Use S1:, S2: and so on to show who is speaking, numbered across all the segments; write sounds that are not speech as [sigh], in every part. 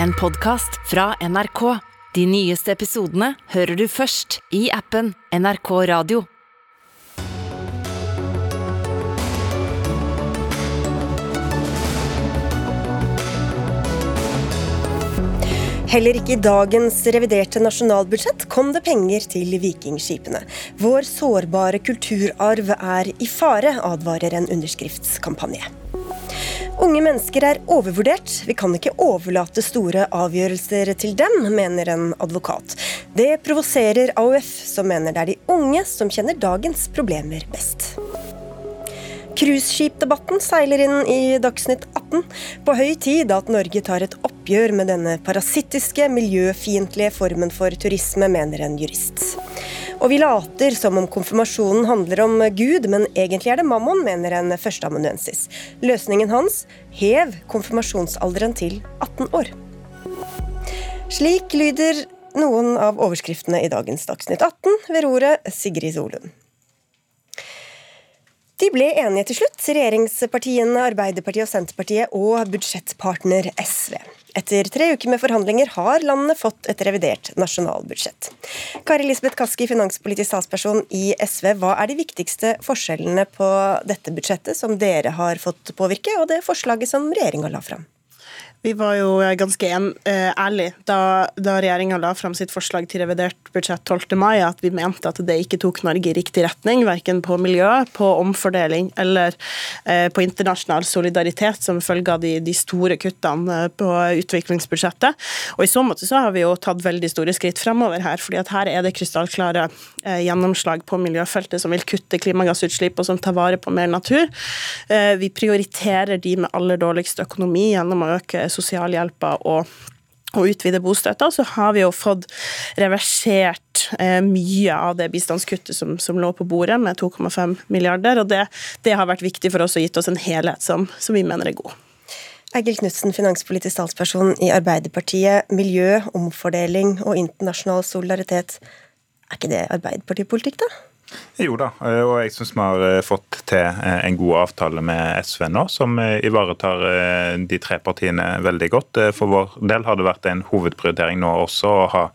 S1: en podkast fra NRK. De nyeste episodene hører du først i appen NRK Radio.
S2: Heller ikke i dagens reviderte nasjonalbudsjett kom det penger til vikingskipene. Vår sårbare kulturarv er i fare, advarer en underskriftskampanje. Unge mennesker er overvurdert. Vi kan ikke overlate store avgjørelser til dem, mener en advokat. Det provoserer AUF, som mener det er de unge som kjenner dagens problemer best. Cruiseskipdebatten seiler inn i Dagsnytt 18. På høy tid at Norge tar et oppgjør med denne parasittiske, miljøfiendtlige formen for turisme, mener en jurist. Og vi later som om konfirmasjonen handler om Gud, men egentlig er det mammon, mener en førsteamanuensis. Løsningen hans hev konfirmasjonsalderen til 18 år. Slik lyder noen av overskriftene i dagens Dagsnytt 18 ved roret Sigrid Solund. De ble enige til slutt, regjeringspartiene Arbeiderpartiet og Senterpartiet og budsjettpartner SV. Etter tre uker med forhandlinger har landene fått et revidert nasjonalbudsjett. Kari Lisbeth Kaski, finanspolitisk statsperson i SV. Hva er de viktigste forskjellene på dette budsjettet som dere har fått påvirke, og det forslaget som regjeringa la fram?
S3: Vi var jo ganske en, uh, ærlige da, da regjeringa la fram sitt forslag til revidert budsjett 12. mai, at vi mente at det ikke tok Norge i riktig retning, verken på miljø, på omfordeling eller uh, på internasjonal solidaritet som følge av de, de store kuttene på utviklingsbudsjettet. Og I så måte så har vi jo tatt veldig store skritt fremover her, fordi at her er det krystallklare gjennomslag på miljøfeltet som vil kutte klimagassutslipp og som tar vare på mer natur. vi prioriterer de med aller dårligst økonomi gjennom å øke sosialhjelpa og og utvide bostøtta, så har vi jo fått reversert eh, mye av det bistandskuttet som, som lå på bordet, med 2,5 milliarder. og det, det, har vært viktig for oss og gitt oss en helhet som, som vi mener er god.
S2: Egil Knutsen, finanspolitisk talsperson i Arbeiderpartiet. Miljø, omfordeling og internasjonal solidaritet. Er ikke det Arbeiderpartipolitikk, da?
S4: Jo da, og jeg syns vi har eh, fått til eh, en god avtale med SV nå, som eh, ivaretar de tre partiene veldig godt. For vår del har det vært en hovedprioritering nå også å ha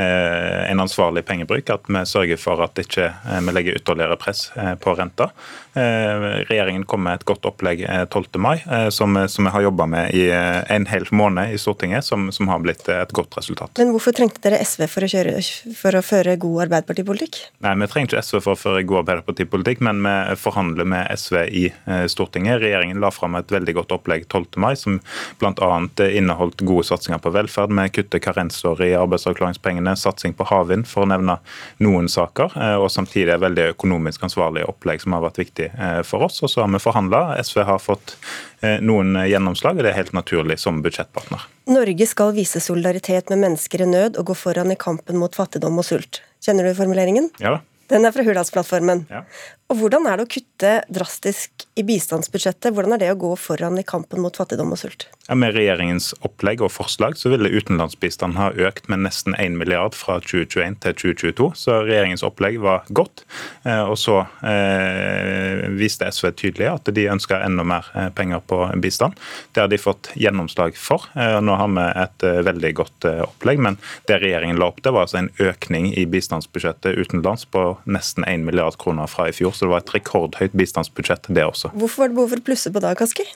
S4: en ansvarlig pengebruk. At vi sørger for at ikke vi legger ytterligere press på renta. Eh, regjeringen kom med et godt opplegg 12. Eh, mai, eh, som, som vi har jobba med i en hel måned i Stortinget, som, som, har blitt et godt resultat.
S2: Men hvorfor trengte dere SV for å, kjøre, for å føre god arbeiderpartipolitikk?
S4: Nei, Vi trenger ikke SV for å føre god arbeiderpartipolitikk, men vi forhandler med SV i Stortinget. Regjeringen la fram et veldig godt opplegg 12. mai, som bl.a. inneholdt gode satsinger på velferd. Vi kutter karensår i arbeidsavklaringspengene, satsing på havvind, for å nevne noen saker. Og samtidig et veldig økonomisk ansvarlig opplegg som har vært viktig viktig eh, for oss. Og så har vi forhandla. SV har fått eh, noen gjennomslag, og det er helt naturlig som budsjettpartner.
S2: Norge skal vise solidaritet med mennesker i nød og gå foran i kampen mot fattigdom og sult. Kjenner du formuleringen?
S4: Ja da.
S2: Den er fra Hurdalsplattformen.
S4: Ja.
S2: Og Hvordan er det å kutte drastisk i bistandsbudsjettet? Hvordan er det å gå foran i kampen mot fattigdom og sult?
S4: Ja, med regjeringens opplegg og forslag så ville utenlandsbistanden ha økt med nesten 1 milliard fra 2021 til 2022. Så regjeringens opplegg var godt. Eh, og så eh, viste SV tydelig at de ønsker enda mer eh, penger på bistand. Det har de fått gjennomslag for. Nå har vi et veldig godt opplegg, men det regjeringen la opp til, var altså en økning i bistandsbudsjettet utenlands på nesten 1 milliard kroner fra i fjor så det var et rekordhøyt bistandsbudsjett, det også.
S2: Hvorfor var det behov for å plusse på da, Kaski?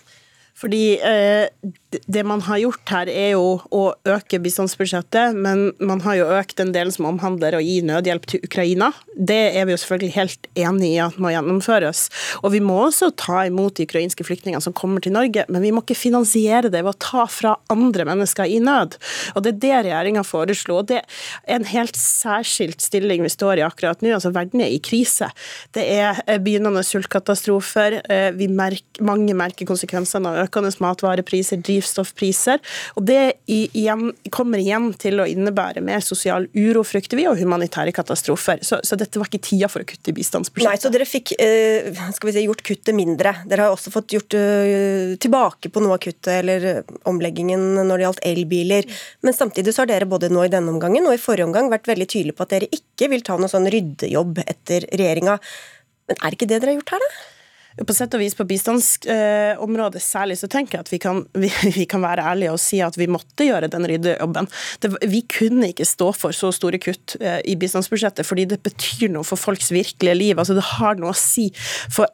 S3: Fordi eh, det man har gjort her, er jo å øke bistandsbudsjettet, men man har jo økt den delen som omhandler å gi nødhjelp til Ukraina. Det er vi jo selvfølgelig helt enig i at må gjennomføres. Og vi må også ta imot de ukrainske flyktningene som kommer til Norge, men vi må ikke finansiere det ved å ta fra andre mennesker i nød. Og det er det regjeringa foreslo. Og det er en helt særskilt stilling vi står i akkurat nå. Altså verden er i krise. Det er begynnende sultkatastrofer. Eh, vi merker, mange merker konsekvensene av økende matvarepriser, drivstoffpriser. Og det igjen, kommer igjen til å innebære mer sosial uro, frykter vi, og humanitære katastrofer. Så, så, dette var ikke tida for å kutte i bistandsbudsjettet.
S2: Nei, så dere fikk eh, skal vi si, gjort kuttet mindre. Dere har også fått gjort uh, tilbake på noe av kuttet, eller eh, omleggingen når det gjaldt elbiler. Men samtidig så har dere både nå i denne omgangen og i forrige omgang vært veldig tydelige på at dere ikke vil ta noe sånn ryddejobb etter regjeringa. Men er ikke det dere har gjort her, da?
S3: På sett og vis på bistandsområdet særlig, så tenker jeg at vi kan, [laughs] vi, vi kan være ærlige og si at vi måtte gjøre den ryddejobben. Vi kunne ikke stå for så store kutt eh, i bistandsbudsjettet, fordi det betyr noe for folks virkelige liv. Altså Det har noe å si for,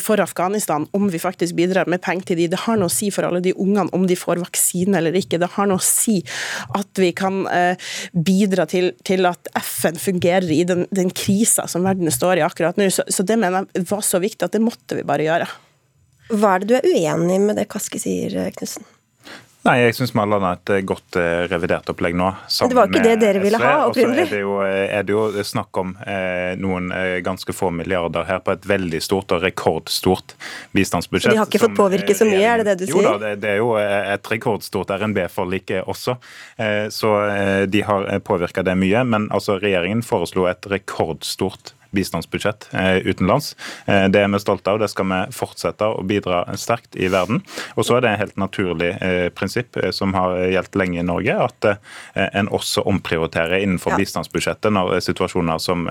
S3: for Afghanistan om vi faktisk bidrar med penger til de. Det har noe å si for alle de ungene om de får vaksine eller ikke. Det har noe å si at vi kan eh, bidra til, til at FN fungerer i den, den krisa som verden står i akkurat nå. Så, så det mener jeg var så viktig at det måtte vi bare gjøre.
S2: Hva er det du er uenig med det Kaski sier, Knutsen?
S4: Nei, jeg syns vi har et eh, godt eh, revidert opplegg nå.
S2: Men det var ikke det dere ville ha opprinnelig?
S4: Og så er, eh, er, det jo snakk om eh, noen ganske få milliarder her på et veldig stort og rekordstort bistandsbudsjett.
S2: Så de har ikke fått påvirke så mye, er det det du sier?
S4: Jo da, det, det er jo et rekordstort RNB-forlik også. Eh, så de har påvirka det mye. Men altså, regjeringen foreslo et rekordstort bistandsbudsjett eh, utenlands. Eh, det er vi stolte av, det skal vi fortsette å bidra sterkt i verden. Og så er det et helt naturlig eh, prinsipp som har gjeldt lenge i Norge, at en også omprioriterer innenfor ja. bistandsbudsjettet når situasjoner som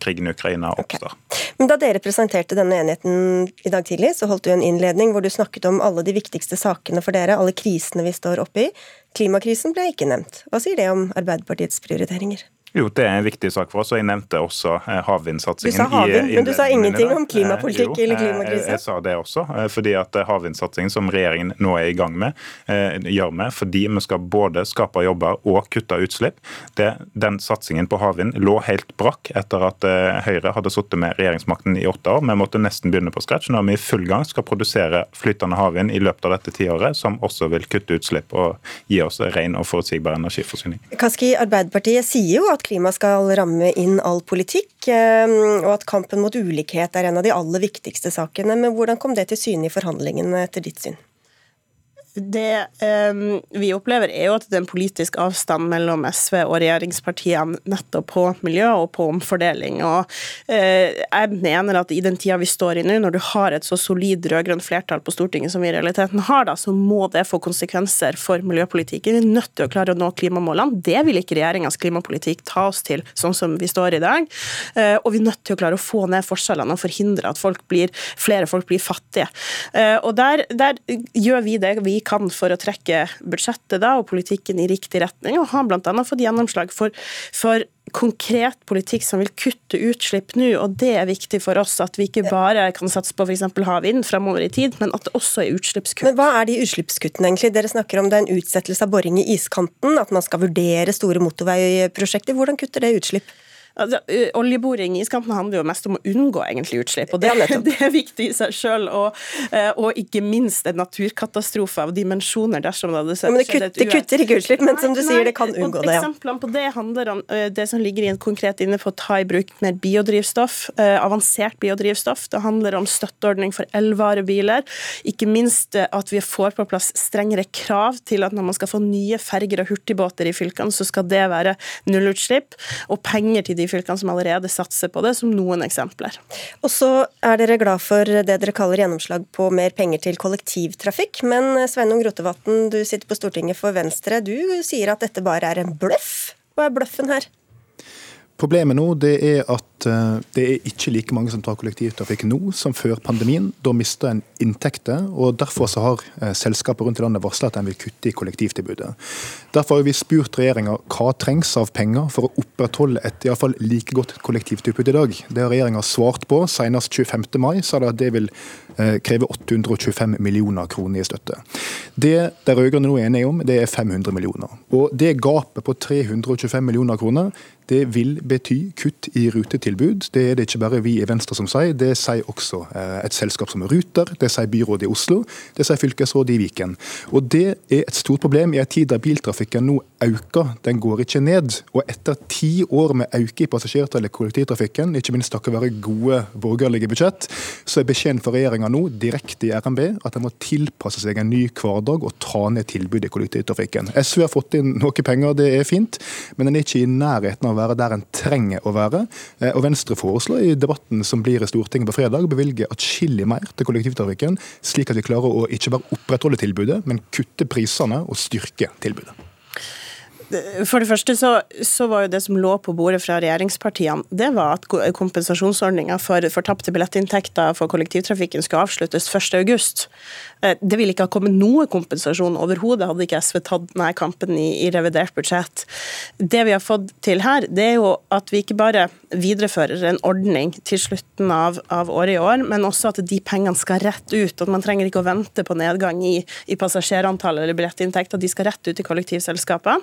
S4: krigen i Ukraina oppstår.
S2: Okay. Men Da dere presenterte denne enigheten i dag tidlig, så holdt du en innledning hvor du snakket om alle de viktigste sakene for dere, alle krisene vi står oppe i. Klimakrisen ble ikke nevnt. Hva sier det om Arbeiderpartiets prioriteringer?
S4: Jo, det er en viktig sak for oss. og Jeg nevnte også eh, havvindsatsingen.
S2: Du sa havvind, men du sa ingenting om klimapolitikk jo, eller klimakrise?
S4: Jeg, sa det også, eh, fordi at eh, havvindsatsingen som regjeringen nå er i gang med, gjør vi fordi vi skal både skape jobber og kutte utslipp. Det, den satsingen på havvind lå helt brakk etter at Høyre hadde sittet med regjeringsmakten i åtte år. Vi måtte nesten begynne på scratch. Nå er vi i full gang, skal produsere flytende havvind i løpet av dette tiåret, som også vil kutte utslipp og gi oss ren og forutsigbar energiforsyning.
S2: Kaski, Arbeiderpartiet sier jo at at klima skal ramme inn all politikk, eh, og at kampen mot ulikhet er en av de aller viktigste sakene. Men hvordan kom det til syne i forhandlingene, etter ditt syn?
S3: Det um, vi opplever, er jo at det er en politisk avstand mellom SV og regjeringspartiene nettopp på miljø og på omfordeling. Og uh, jeg mener at i den tida vi står i nå, når du har et så solid rød-grønt flertall på Stortinget som vi i realiteten har, da, så må det få konsekvenser for miljøpolitikken. Vi er nødt til å klare å nå klimamålene. Det vil ikke regjeringas klimapolitikk ta oss til, sånn som vi står i dag. Uh, og vi er nødt til å klare å få ned forskjellene og forhindre at folk blir, flere folk blir fattige. Uh, og der, der gjør vi det vi kan for å trekke budsjettet da, og politikken i riktig retning, og har bl.a. fått gjennomslag for, for konkret politikk som vil kutte utslipp nå, og det er viktig for oss. At vi ikke bare kan satse på f.eks. havvind fremover i tid, men at det også er utslippskutt.
S2: Men Hva er de utslippskuttene, egentlig? Dere snakker om det er en utsettelse av boring i iskanten, at man skal vurdere store motorveiprosjekter. Hvordan kutter det utslipp?
S3: Altså, oljeboring i iskanten handler jo mest om å unngå egentlig utslipp, og det, [laughs] det er viktig i seg sjøl. Og, og, ikke minst en naturkatastrofe av dimensjoner dersom det hadde
S2: skjedd et uhell. Det kutter ikke utslipp, men som du nei, sier, det kan unngå det.
S3: Ja. Eksemplene på det handler om det som ligger i en konkret inne på å ta i bruk mer biodrivstoff, avansert biodrivstoff. Det handler om støtteordning for elvarebiler. Ikke minst at vi får på plass strengere krav til at når man skal få nye ferger og hurtigbåter i fylkene, så skal det være nullutslipp. Og penger til de de fylkene som allerede satser på det, som noen eksempler.
S2: Og så er dere glad for det dere kaller gjennomslag på mer penger til kollektivtrafikk. Men Sveinung Rotevatn, du sitter på Stortinget for Venstre. Du sier at dette bare er en bløff. Hva er bløffen her?
S5: Problemet nå det er at eh, det er ikke like mange som tar kollektivtrafikk nå som før pandemien. Da mister en inntekter, og derfor så har selskapet selskaper rundt i landet varsla at en vil kutte i kollektivtilbudet. Derfor har vi spurt regjeringa hva trengs av penger for å opprettholde et i alle fall like godt kollektivtilbud i dag. Det har regjeringa svart på. Senest 25. mai sa de at det vil eh, kreve 825 millioner kroner i støtte. Det de rød-grønne nå er enige om, det er 500 millioner. Og det gapet på 325 millioner kroner det vil bety kutt i rutetilbud. Det er det ikke bare vi i Venstre som sier, det sier også eh, et selskap som Ruter, det sier byrådet i Oslo, det sier fylkesrådet i Viken. Og Det er et stort problem i en tid der biltrafikken nå øker, den går ikke ned. Og etter ti år med økning i passasjertallet i kollektivtrafikken, ikke minst takket være gode borgerlige budsjett, så er beskjeden for regjeringa nå direkte i RNB at den må tilpasse seg en ny hverdag og ta ned tilbudet i kollektivtrafikken. SV har fått inn noe penger, det er fint, men den er ikke i nærheten av å være der en trenger å være. Eh, og Venstre foreslår i debatten som blir i Stortinget på fredag, bevilge atskillig mer til kollektivtrafikken, slik at vi klarer å ikke bare opprettholde tilbudet, men kutte prisene og styrke tilbudet.
S3: For det første så, så, var jo det som lå på bordet fra regjeringspartiene, det var at kompensasjonsordninga for, for tapte billettinntekter for kollektivtrafikken skulle avsluttes 1.8. Eh, det ville ikke ha kommet noe kompensasjon overhodet, hadde ikke SV tatt denne kampen i, i, revidert budsjett. Det vi har fått til her, det er jo at vi ikke bare viderefører en ordning til slutten av, av året i år, men også at de pengene skal rett ut. At man trenger ikke å vente på nedgang i, i passasjerantall eller billettinntekter, de skal rett ut i kollektivselskaper.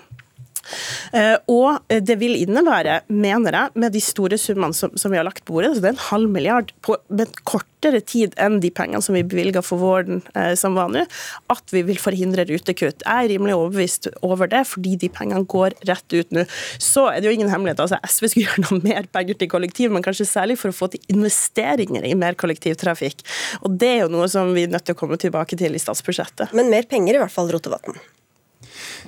S3: Eh, og det vil innebære, mener jeg, med de store summene som, som vi har lagt på bordet, så det er en halv milliard på med kortere tid enn de pengene som vi bevilga for våren eh, som var nå, at vi vil forhindre rutekutt. Jeg er rimelig overbevist over det, fordi de pengene går rett ut nå. Så er det jo ingen hemmelighet. altså SV skulle gjøre noe mer penger til kollektiv, men kanskje særlig for å få til investeringer i mer kollektivtrafikk. Og det er jo noe som vi er nødt til å komme tilbake til i statsbudsjettet.
S2: Men mer penger i hvert fall, Rotevatn?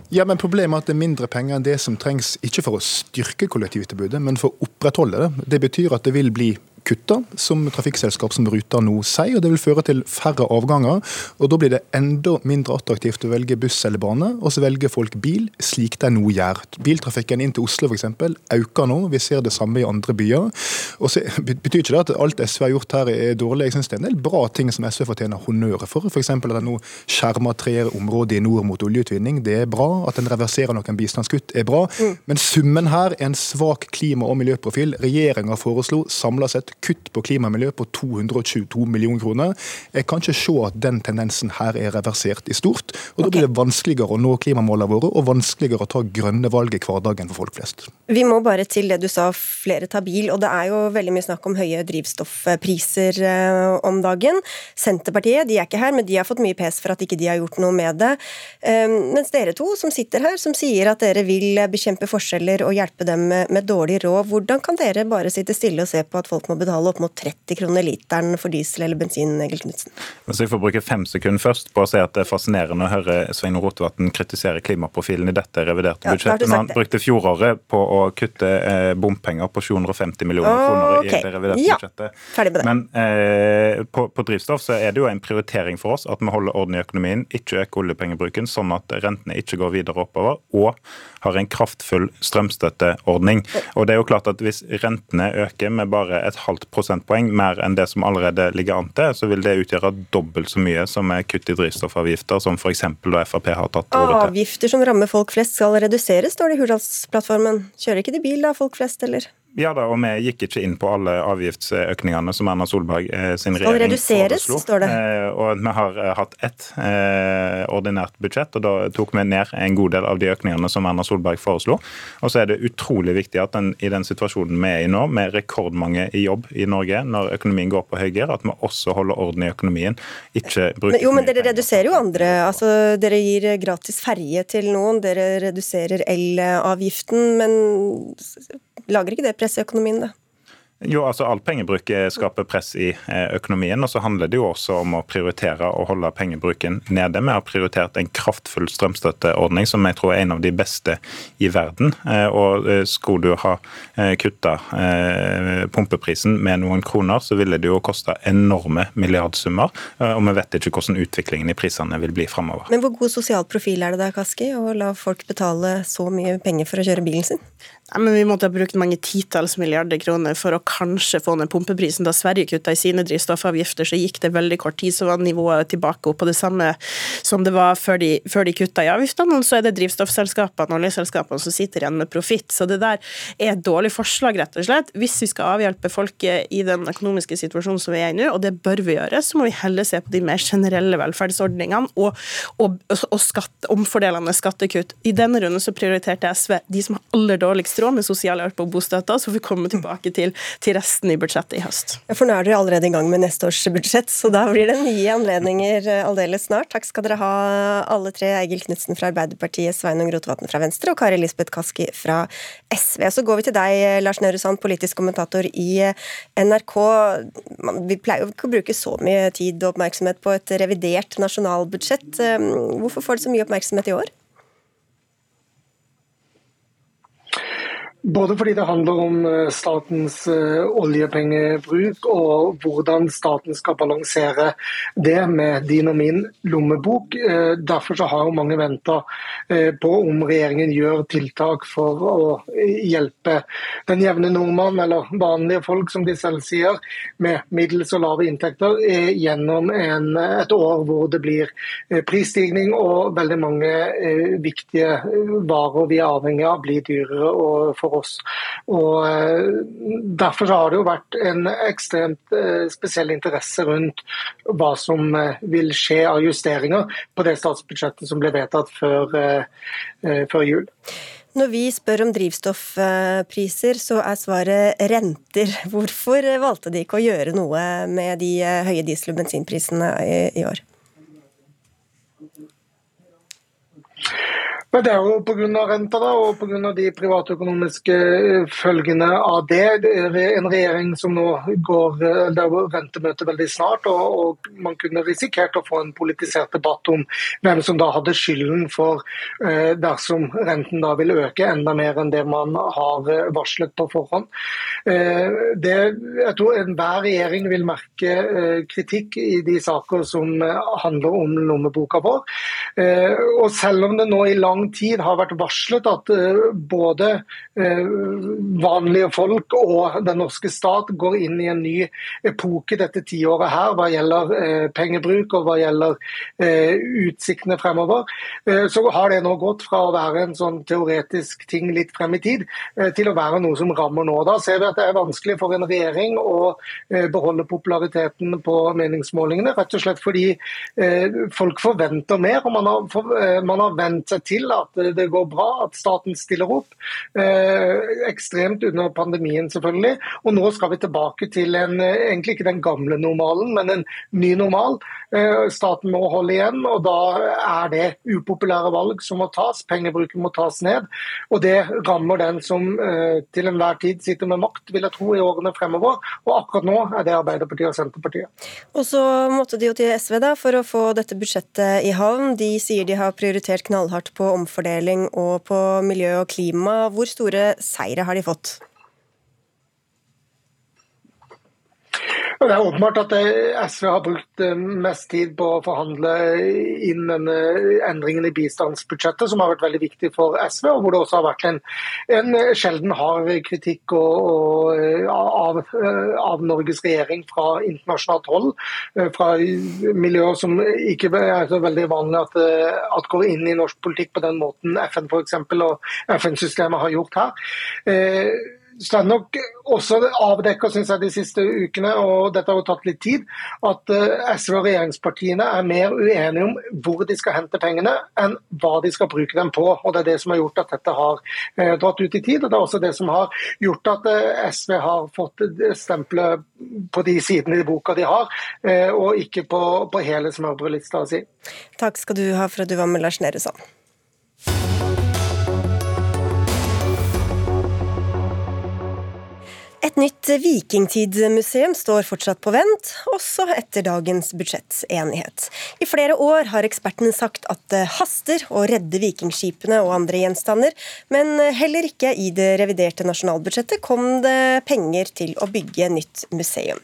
S5: Ja, men Problemet er at det er mindre penger enn det som trengs, ikke for å styrke kollektivtilbudet, men for å opprettholde det. Det betyr at det vil bli kutta, som trafikkselskap som Ruter nå sier. og Det vil føre til færre avganger. og Da blir det enda mindre attraktivt å velge buss eller bane, og så velger folk bil, slik de nå gjør. Biltrafikken inn til Oslo f.eks. øker nå, vi ser det samme i andre byer. Og så [laughs] betyr ikke det at alt SV har gjort her er dårlig. Jeg synes det er en del bra ting som SV fortjener honnør for. F.eks. at de nå skjermer tre områder i nord mot oljeutvinning. Det er bra. At en reverserer noen bistandskutt er bra. Mm. Men summen her er en svak klima- og miljøprofil. Regjeringa foreslo samla sett kutt på klima og miljø på 222 millioner kroner. Jeg kan ikke se at den tendensen her er reversert i stort. og Da blir det vanskeligere å nå klimamålene våre og vanskeligere å ta grønne valg i hverdagen for folk flest.
S2: Vi må bare til det du sa, flere tar bil. Og det er jo veldig mye snakk om høye drivstoffpriser eh, om dagen. Senterpartiet de er ikke her, men de har fått mye pes for at ikke de har gjort noe med det. Eh, mens dere to som sitter her, som sier at dere vil bekjempe forskjeller og hjelpe dem med dårlig råd, hvordan kan dere bare sitte stille og se på at folk må betale opp mot 30 kroner literen for diesel eller bensin, Egil Knutsen?
S4: Hvis jeg får bruke fem sekunder først på å si at det er fascinerende å høre Svein Rotevatn kritisere klimaprofilen i dette reviderte budsjettet. Ja, han brukte fjoråret på å kutte eh, bompenger på 750 millioner oh, kroner i det reviderte ja, budsjettet.
S2: Ferdig med det.
S4: Men eh, på, på, drivstoff så er det jo en prioritering for oss at vi holder orden i økonomien, ikke øker oljepengebruken, sånn at rentene ikke går videre oppover. og har en kraftfull strømstøtteordning. Og det er jo klart at Hvis rentene øker med bare et halvt prosentpoeng mer enn det som allerede ligger an til, så vil det utgjøre dobbelt så mye som er kutt i drivstoffavgifter, som f.eks. da Frp har tatt
S2: over til. Avgifter som rammer folk flest skal reduseres, står det i Hurdalsplattformen. Kjører ikke de bil da, folk flest, eller?
S4: Ja da, og vi gikk ikke inn på alle avgiftsøkningene som Erna Solberg eh, sin regjering
S2: Skal reduseres, foreslo. står det.
S4: Eh, og vi har eh, hatt ett eh, ordinært budsjett, og da tok vi ned en god del av de økningene som Erna Solberg foreslo. Og så er det utrolig viktig at den, i den situasjonen vi er i nå, med rekordmange i jobb i Norge, når økonomien går på høygir, at vi også holder orden i økonomien. Ikke bruker
S2: men, Jo, men dere reduserer jo andre. Altså, dere gir gratis ferje til noen, dere reduserer elavgiften, men lager ikke det press i økonomien, da?
S4: Jo, altså All pengebruk skaper press i eh, økonomien. og Så handler det jo også om å prioritere å holde pengebruken nede. Vi har prioritert en kraftfull strømstøtteordning som jeg tror er en av de beste i verden. Eh, og eh, Skulle du ha kutta pumpeprisen med noen kroner, så ville det jo kosta enorme milliardsummer. Og vi vet ikke hvordan utviklingen i prisene vil bli framover.
S2: Men hvor god sosial profil er det da, Kaski, å la folk betale så mye penger for å kjøre bilen sin?
S3: Men Vi måtte ha brukt mange titalls milliarder kroner for å kanskje få ned pumpeprisen. Da Sverige kutta i sine drivstoffavgifter, så gikk det veldig kort tid, så var nivået tilbake opp på det samme som det var før de, før de kutta i avgiftene. Og så er det drivstoffselskapene og oljeselskapene som sitter igjen med profitt. Så det der er et dårlig forslag, rett og slett. Hvis vi skal avhjelpe folk i den økonomiske situasjonen som vi er i nå, og det bør vi gjøre, så må vi heller se på de mer generelle velferdsordningene og, og, og skatt, omfordelende skattekutt. I denne runden så prioriterte SV de som har aller dårligst tråd med sosialhjelp og bostøtta, så får vi komme tilbake til, til, resten i budsjettet i høst.
S2: Ja, for nå er dere allerede i gang med neste års budsjett, så da blir det nye anledninger eh, aldeles snart. Takk skal dere ha alle tre. Egil Knutsen fra Arbeiderpartiet, Sveinung Rotevatn fra Venstre og Kari Lisbeth Kaski fra SV. Så går vi til deg, Lars Nehru Sand, politisk kommentator i eh, NRK. Vi pleier jo ikke å bruke så mye tid og oppmerksomhet på et revidert nasjonalbudsjett. Eh, hvorfor får det så mye oppmerksomhet i år?
S6: Både fordi det handler om eh, statens eh, oljepengebruk og hvordan staten skal balansere det med din og min lommebok. Eh, derfor har mange venta på om regjeringen gjør tiltak for å hjelpe den jevne nordmann, eller vanlige folk som de selv sier, med middels og lave inntekter gjennom en, et år hvor det blir prisstigning og veldig mange viktige varer vi er avhengig av blir dyrere. og for oss. Og eh, Derfor har det jo vært en ekstremt eh, spesiell interesse rundt hva som eh, vil skje av justeringer på det statsbudsjettet som ble vedtatt før, før jul.
S2: Når vi spør om drivstoffpriser, så er svaret renter. Hvorfor valgte de ikke å gjøre noe med de høye diesel- og bensinprisene i år?
S6: Men Det er jo pga. renta da, og pga. de privatøkonomiske eh, følgene av det. Det en regjering som nå går eh, det er rentemøte veldig snart, og, og, man kunne risikert å få en politisert debatt om hvem som da hadde skylden for eh, dersom renten da vil øke enda mer enn det man har eh, varslet på forhånd. Eh, det, jeg tror enhver regjering vil merke eh, kritikk i de saker som handler om lommeboka vår. og selv om det nå i lang lang tid har vært varslet at eh, både eh, vanlige folk og den norske stat går inn i en ny epoke dette tiåret her hva gjelder eh, pengebruk og hva gjelder utsiktene fremover, så har det nå gått fra å være en sånn teoretisk ting litt frem i tid, til å være noe som rammer nå. Da ser vi at det er vanskelig for en regjering å beholde populariteten på meningsmålingene, rett og slett fordi folk forventer mer. og Man har, man har vent seg til at det går bra, at staten stiller opp. Eh, ekstremt under pandemien, selvfølgelig. Og nå skal vi tilbake til en, egentlig ikke den gamle normalen, men en ny normal. Eh, staten må holde igjen, og da er det upopulære valg som må tas. Pengebruken må tas ned. Og det rammer den som eh, til enhver tid sitter med makt, vil jeg tro, i årene fremover. Og akkurat nå er det Arbeiderpartiet og Senterpartiet.
S2: Og så måtte de jo til SV da, for å få dette budsjettet i havn. De sier de har prioritert knallhardt på omfordeling og på miljø og klima. Hvor store seire har de fått?
S6: Det er åpenbart at eh, SV har brukt eh, mest tid på å forhandle inn denne endringen i bistandsbudsjettet, som har vært veldig viktig for SV, og hvor det også har vært en, en sjelden hard kritikk og, og, eh, av, av, Norges regjering fra internasjonalt hold. Fra miljøer som ikke er så veldig vanlig at, at går inn i norsk politikk på den måten FN for eksempel, og FN-systemet har gjort her så er også nok også jeg, de siste ukene, og dette har jo tatt litt tid, at eh, SV og regjeringspartiene er mer uenige om hvor de skal hente pengene, enn hva de skal bruke dem på. og Det er det som har gjort at dette har eh, dratt ut i tid. og Det er også det som har gjort at eh, SV har fått stempelet på de sidene i boka de har, og ikke på, på hele smørbrødlista si.
S2: Takk skal du ha for at du var med, Lars Nehru Sand. Et nytt vikingtidsmuseum står fortsatt på vent, også etter dagens budsjettenighet. I flere år har ekspertene sagt at det haster å redde vikingskipene og andre gjenstander, men heller ikke i det reviderte nasjonalbudsjettet kom det penger til å bygge nytt museum.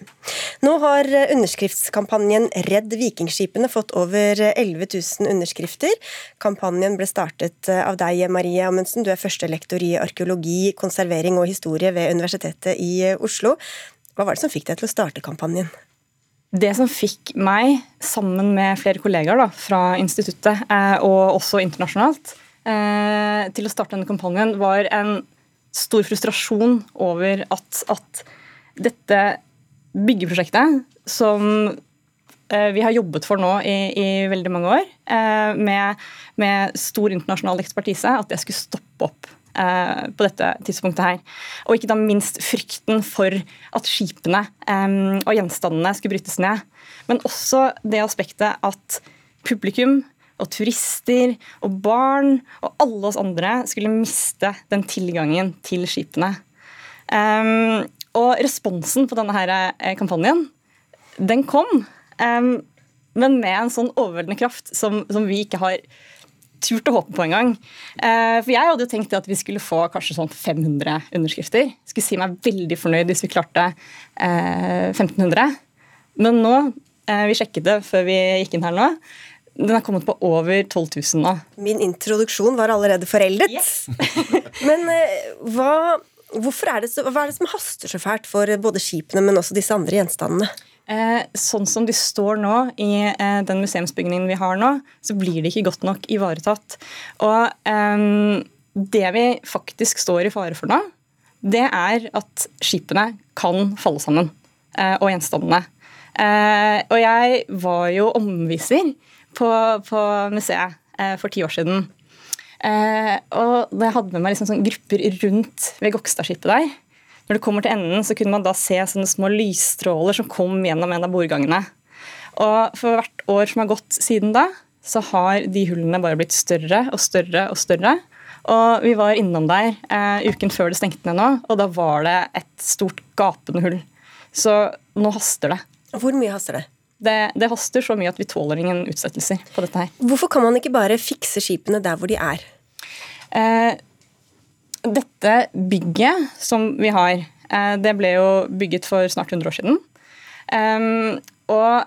S2: Nå har underskriftskampanjen Redd vikingskipene fått over 11 000 underskrifter. Kampanjen ble startet av deg, Marie Amundsen, du er førstelektor i arkeologi, konservering og historie ved Universitetet i Oslo. Hva var det som fikk deg til å starte kampanjen?
S7: Det som fikk meg, sammen med flere kollegaer da, fra instituttet eh, og også internasjonalt, eh, til å starte denne kampanjen, var en stor frustrasjon over at, at dette byggeprosjektet, som eh, vi har jobbet for nå i, i veldig mange år, med, med, stor internasjonal ekspertise, at det skulle stoppe opp på dette tidspunktet her. Og ikke da minst frykten for at skipene eh, og gjenstandene skulle brytes ned. Men også det aspektet at publikum og turister og barn og alle oss andre skulle miste den tilgangen til skipene. Um, og responsen på denne her kampanjen, den kom. Men med en sånn overveldende kraft som, som vi ikke har turt å håpe på engang. Eh, for jeg hadde jo tenkt at vi skulle få kanskje sånn 500 underskrifter. Skulle si meg veldig fornøyd hvis vi klarte 1500. Men nå, vi sjekket det før vi gikk inn her nå, den er kommet på over 12 000 nå.
S2: Min introduksjon var allerede foreldet. Yes. [laughs] Men hva, er det så, hva er det som haster så fælt for både skipene, men også disse andre gjenstandene?
S7: Eh, sånn som de står nå i eh, den museumsbygningen vi har nå, så blir de ikke godt nok ivaretatt. Og um, det vi faktisk står i fare for nå, det er at skipene kan falle sammen. Eh, og gjenstandene. Og jeg var jo omviser på, på museet for ti år siden. og da jeg hadde med meg liksom sånn grupper rundt ved Gokstadskipet der. Når det kommer til enden, så kunne man da se sånne små lysstråler som kom gjennom en av bordgangene. Og for hvert år som har gått siden da, så har de hullene bare blitt større og større og større. Og vi var innom der eh, uken før det stengte ned nå, og da var det et stort gapende hull. Så nå haster det.
S2: Hvor mye haster det?
S7: Det, det haster så mye at vi tåler ingen utsettelser på dette her.
S2: Hvorfor kan man ikke bare fikse skipene der hvor de er?
S7: Eh, dette bygget som vi har, eh, det ble jo bygget for snart 100 år siden. Og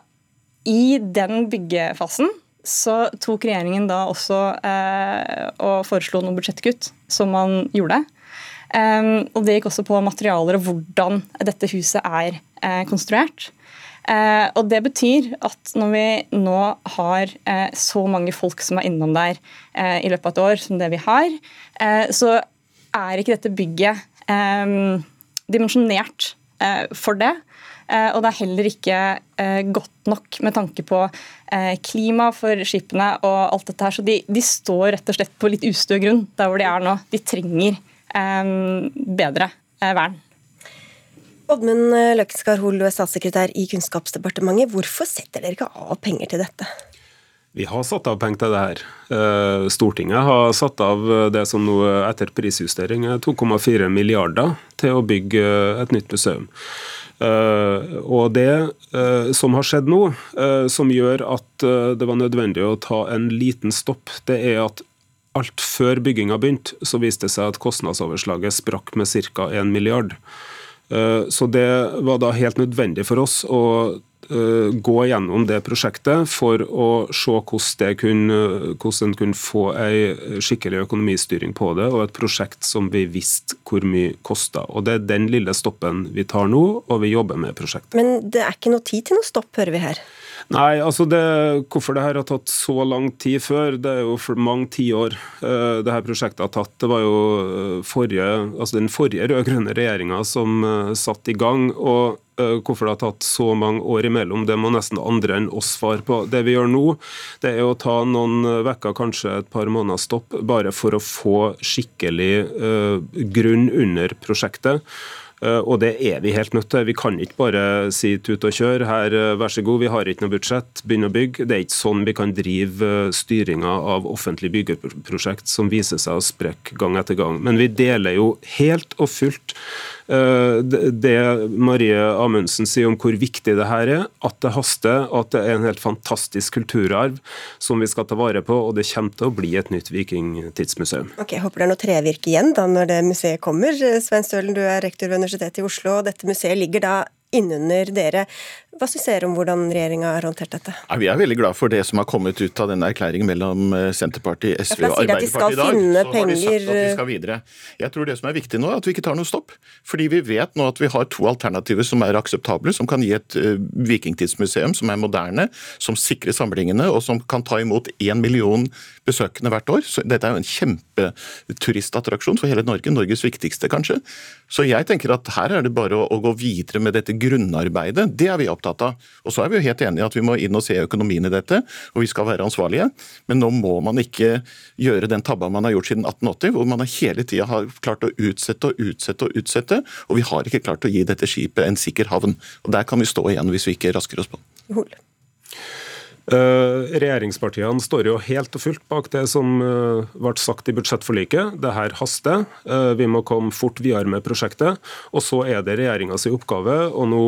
S7: i den byggefasen så tok regjeringen da også eh, og foreslo noen budsjettkutt, som man gjorde. Og det gikk også på materialer og hvordan dette huset er eh, konstruert. Og Det betyr at når vi nå har så mange folk som er innom der i løpet av et år, som det vi har, så er ikke dette bygget eh, dimensjonert eh, for det. Eh, og det er heller ikke eh, godt nok med tanke på eh, klima for skipene og alt dette her. Så de, de, står rett og slett på litt ustø grunn der hvor de er nå. De trenger eh, bedre vern.
S2: Oddmund Løkkenskar Hoel, du statssekretær i Kunnskapsdepartementet. Hvorfor setter dere ikke av penger til dette?
S8: Vi har satt av penger til det her. Eh, Stortinget har satt av det som nå etter prisjustering er 2,4 milliarder til å bygge et nytt museum. Eh, og det eh, som har skjedd nå, som gjør at det var nødvendig å ta en liten stopp, det er at alt før bygginga begynte, så viste det seg at kostnadsoverslaget sprakk med ca. 1 milliard. Så det var da helt nødvendig for oss å Eh, gå gjennom det prosjektet for å se hvordan, kunne, hvordan en kunne få en skikkelig økonomistyring på det, og et prosjekt som vi visste hvor mye kosta. Det er den lille stoppen vi tar nå, og vi jobber med prosjektet.
S2: Men det er ikke noe tid til noe stopp, hører vi her?
S8: Nei, altså det, Hvorfor det her har tatt så lang tid før, det er jo for mange tiår uh, det her prosjektet har tatt. Det var jo eh, forrige, altså den forrige rød-grønne regjeringa som satt i gang. og Hvorfor det har tatt så mange år imellom, det må nesten andre enn oss svare på. Det vi gjør nå, det er å ta noen uker, kanskje et par måneder stopp, bare for å få skikkelig grunn under prosjektet. Eh, og det er vi helt nødt til. Vi kan ikke bare si tut og kjør, her, eh, vær så god, vi har ikke noe budsjett, begynn å bygge. Det er ikke sånn vi kan drive eh, styringa av offentlige byggeprosjekt som viser seg å sprekke gang etter gang. Men vi deler jo helt og fullt det Marie Amundsen sier om hvor viktig det her er, at det haster, at det er en helt fantastisk kulturarv som vi skal ta vare på, og det kommer til å bli et nytt vikingtidsmuseum.
S2: Ok, jeg Håper det er noe trevirke igjen da når det museet kommer. Svein Stølen, du er rektor ved Universitetet i Oslo, dette museet ligger da innunder dere. Hva syns dere om hvordan regjeringa har håndtert dette?
S9: Ja, vi er veldig glad for det som har kommet ut av denne erklæringen mellom eh, Senterpartiet, SV og Arbeiderpartiet i dag. Så har de sagt at vi skal videre. Jeg tror det som er viktig nå, er at vi ikke tar noe stopp. Fordi vi vet nå at vi har to alternativer som er akseptable, som kan gi et uh, vikingtidsmuseum som er moderne, som sikrer samlingene, og som kan ta imot én million besøkende hvert år. Så dette er jo en kjempeturistattraksjon for hele Norge, Norges viktigste kanskje. Så jeg tenker at her er det bare å, å gå videre med dette grunnarbeidet. Det er vi opptatt av. Og så er vi jo helt enige at vi må inn og se økonomien i dette, og vi skal være ansvarlige. Men nå må man ikke gjøre den tabba man har gjort siden 1880, hvor man hele tida har klart å utsette og utsette og utsette, og vi har ikke klart å gi dette skipet en sikker havn. Og Der kan vi stå igjen hvis vi ikke rasker oss på.
S8: Regjeringspartiene står jo helt og fullt bak det som ble sagt i budsjettforliket. Det her haster. Vi må komme fort videre med prosjektet. Og så er det regjeringas oppgave, og nå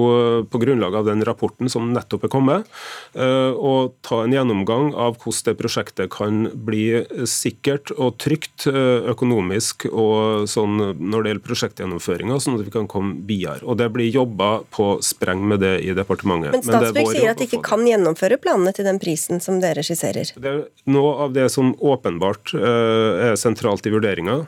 S8: på grunnlag av den rapporten som nettopp er kommet, å ta en gjennomgang av hvordan det prosjektet kan bli sikkert og trygt økonomisk og sånn når det gjelder prosjektgjennomføringa, sånn at vi kan komme videre. Og Det blir jobba på spreng med det i departementet.
S2: Men Statsbygg sier at de ikke kan gjennomføre planene til den prisen som dere skisserer?
S8: Det er noe av det som åpenbart uh, er sentralt i vurderinga,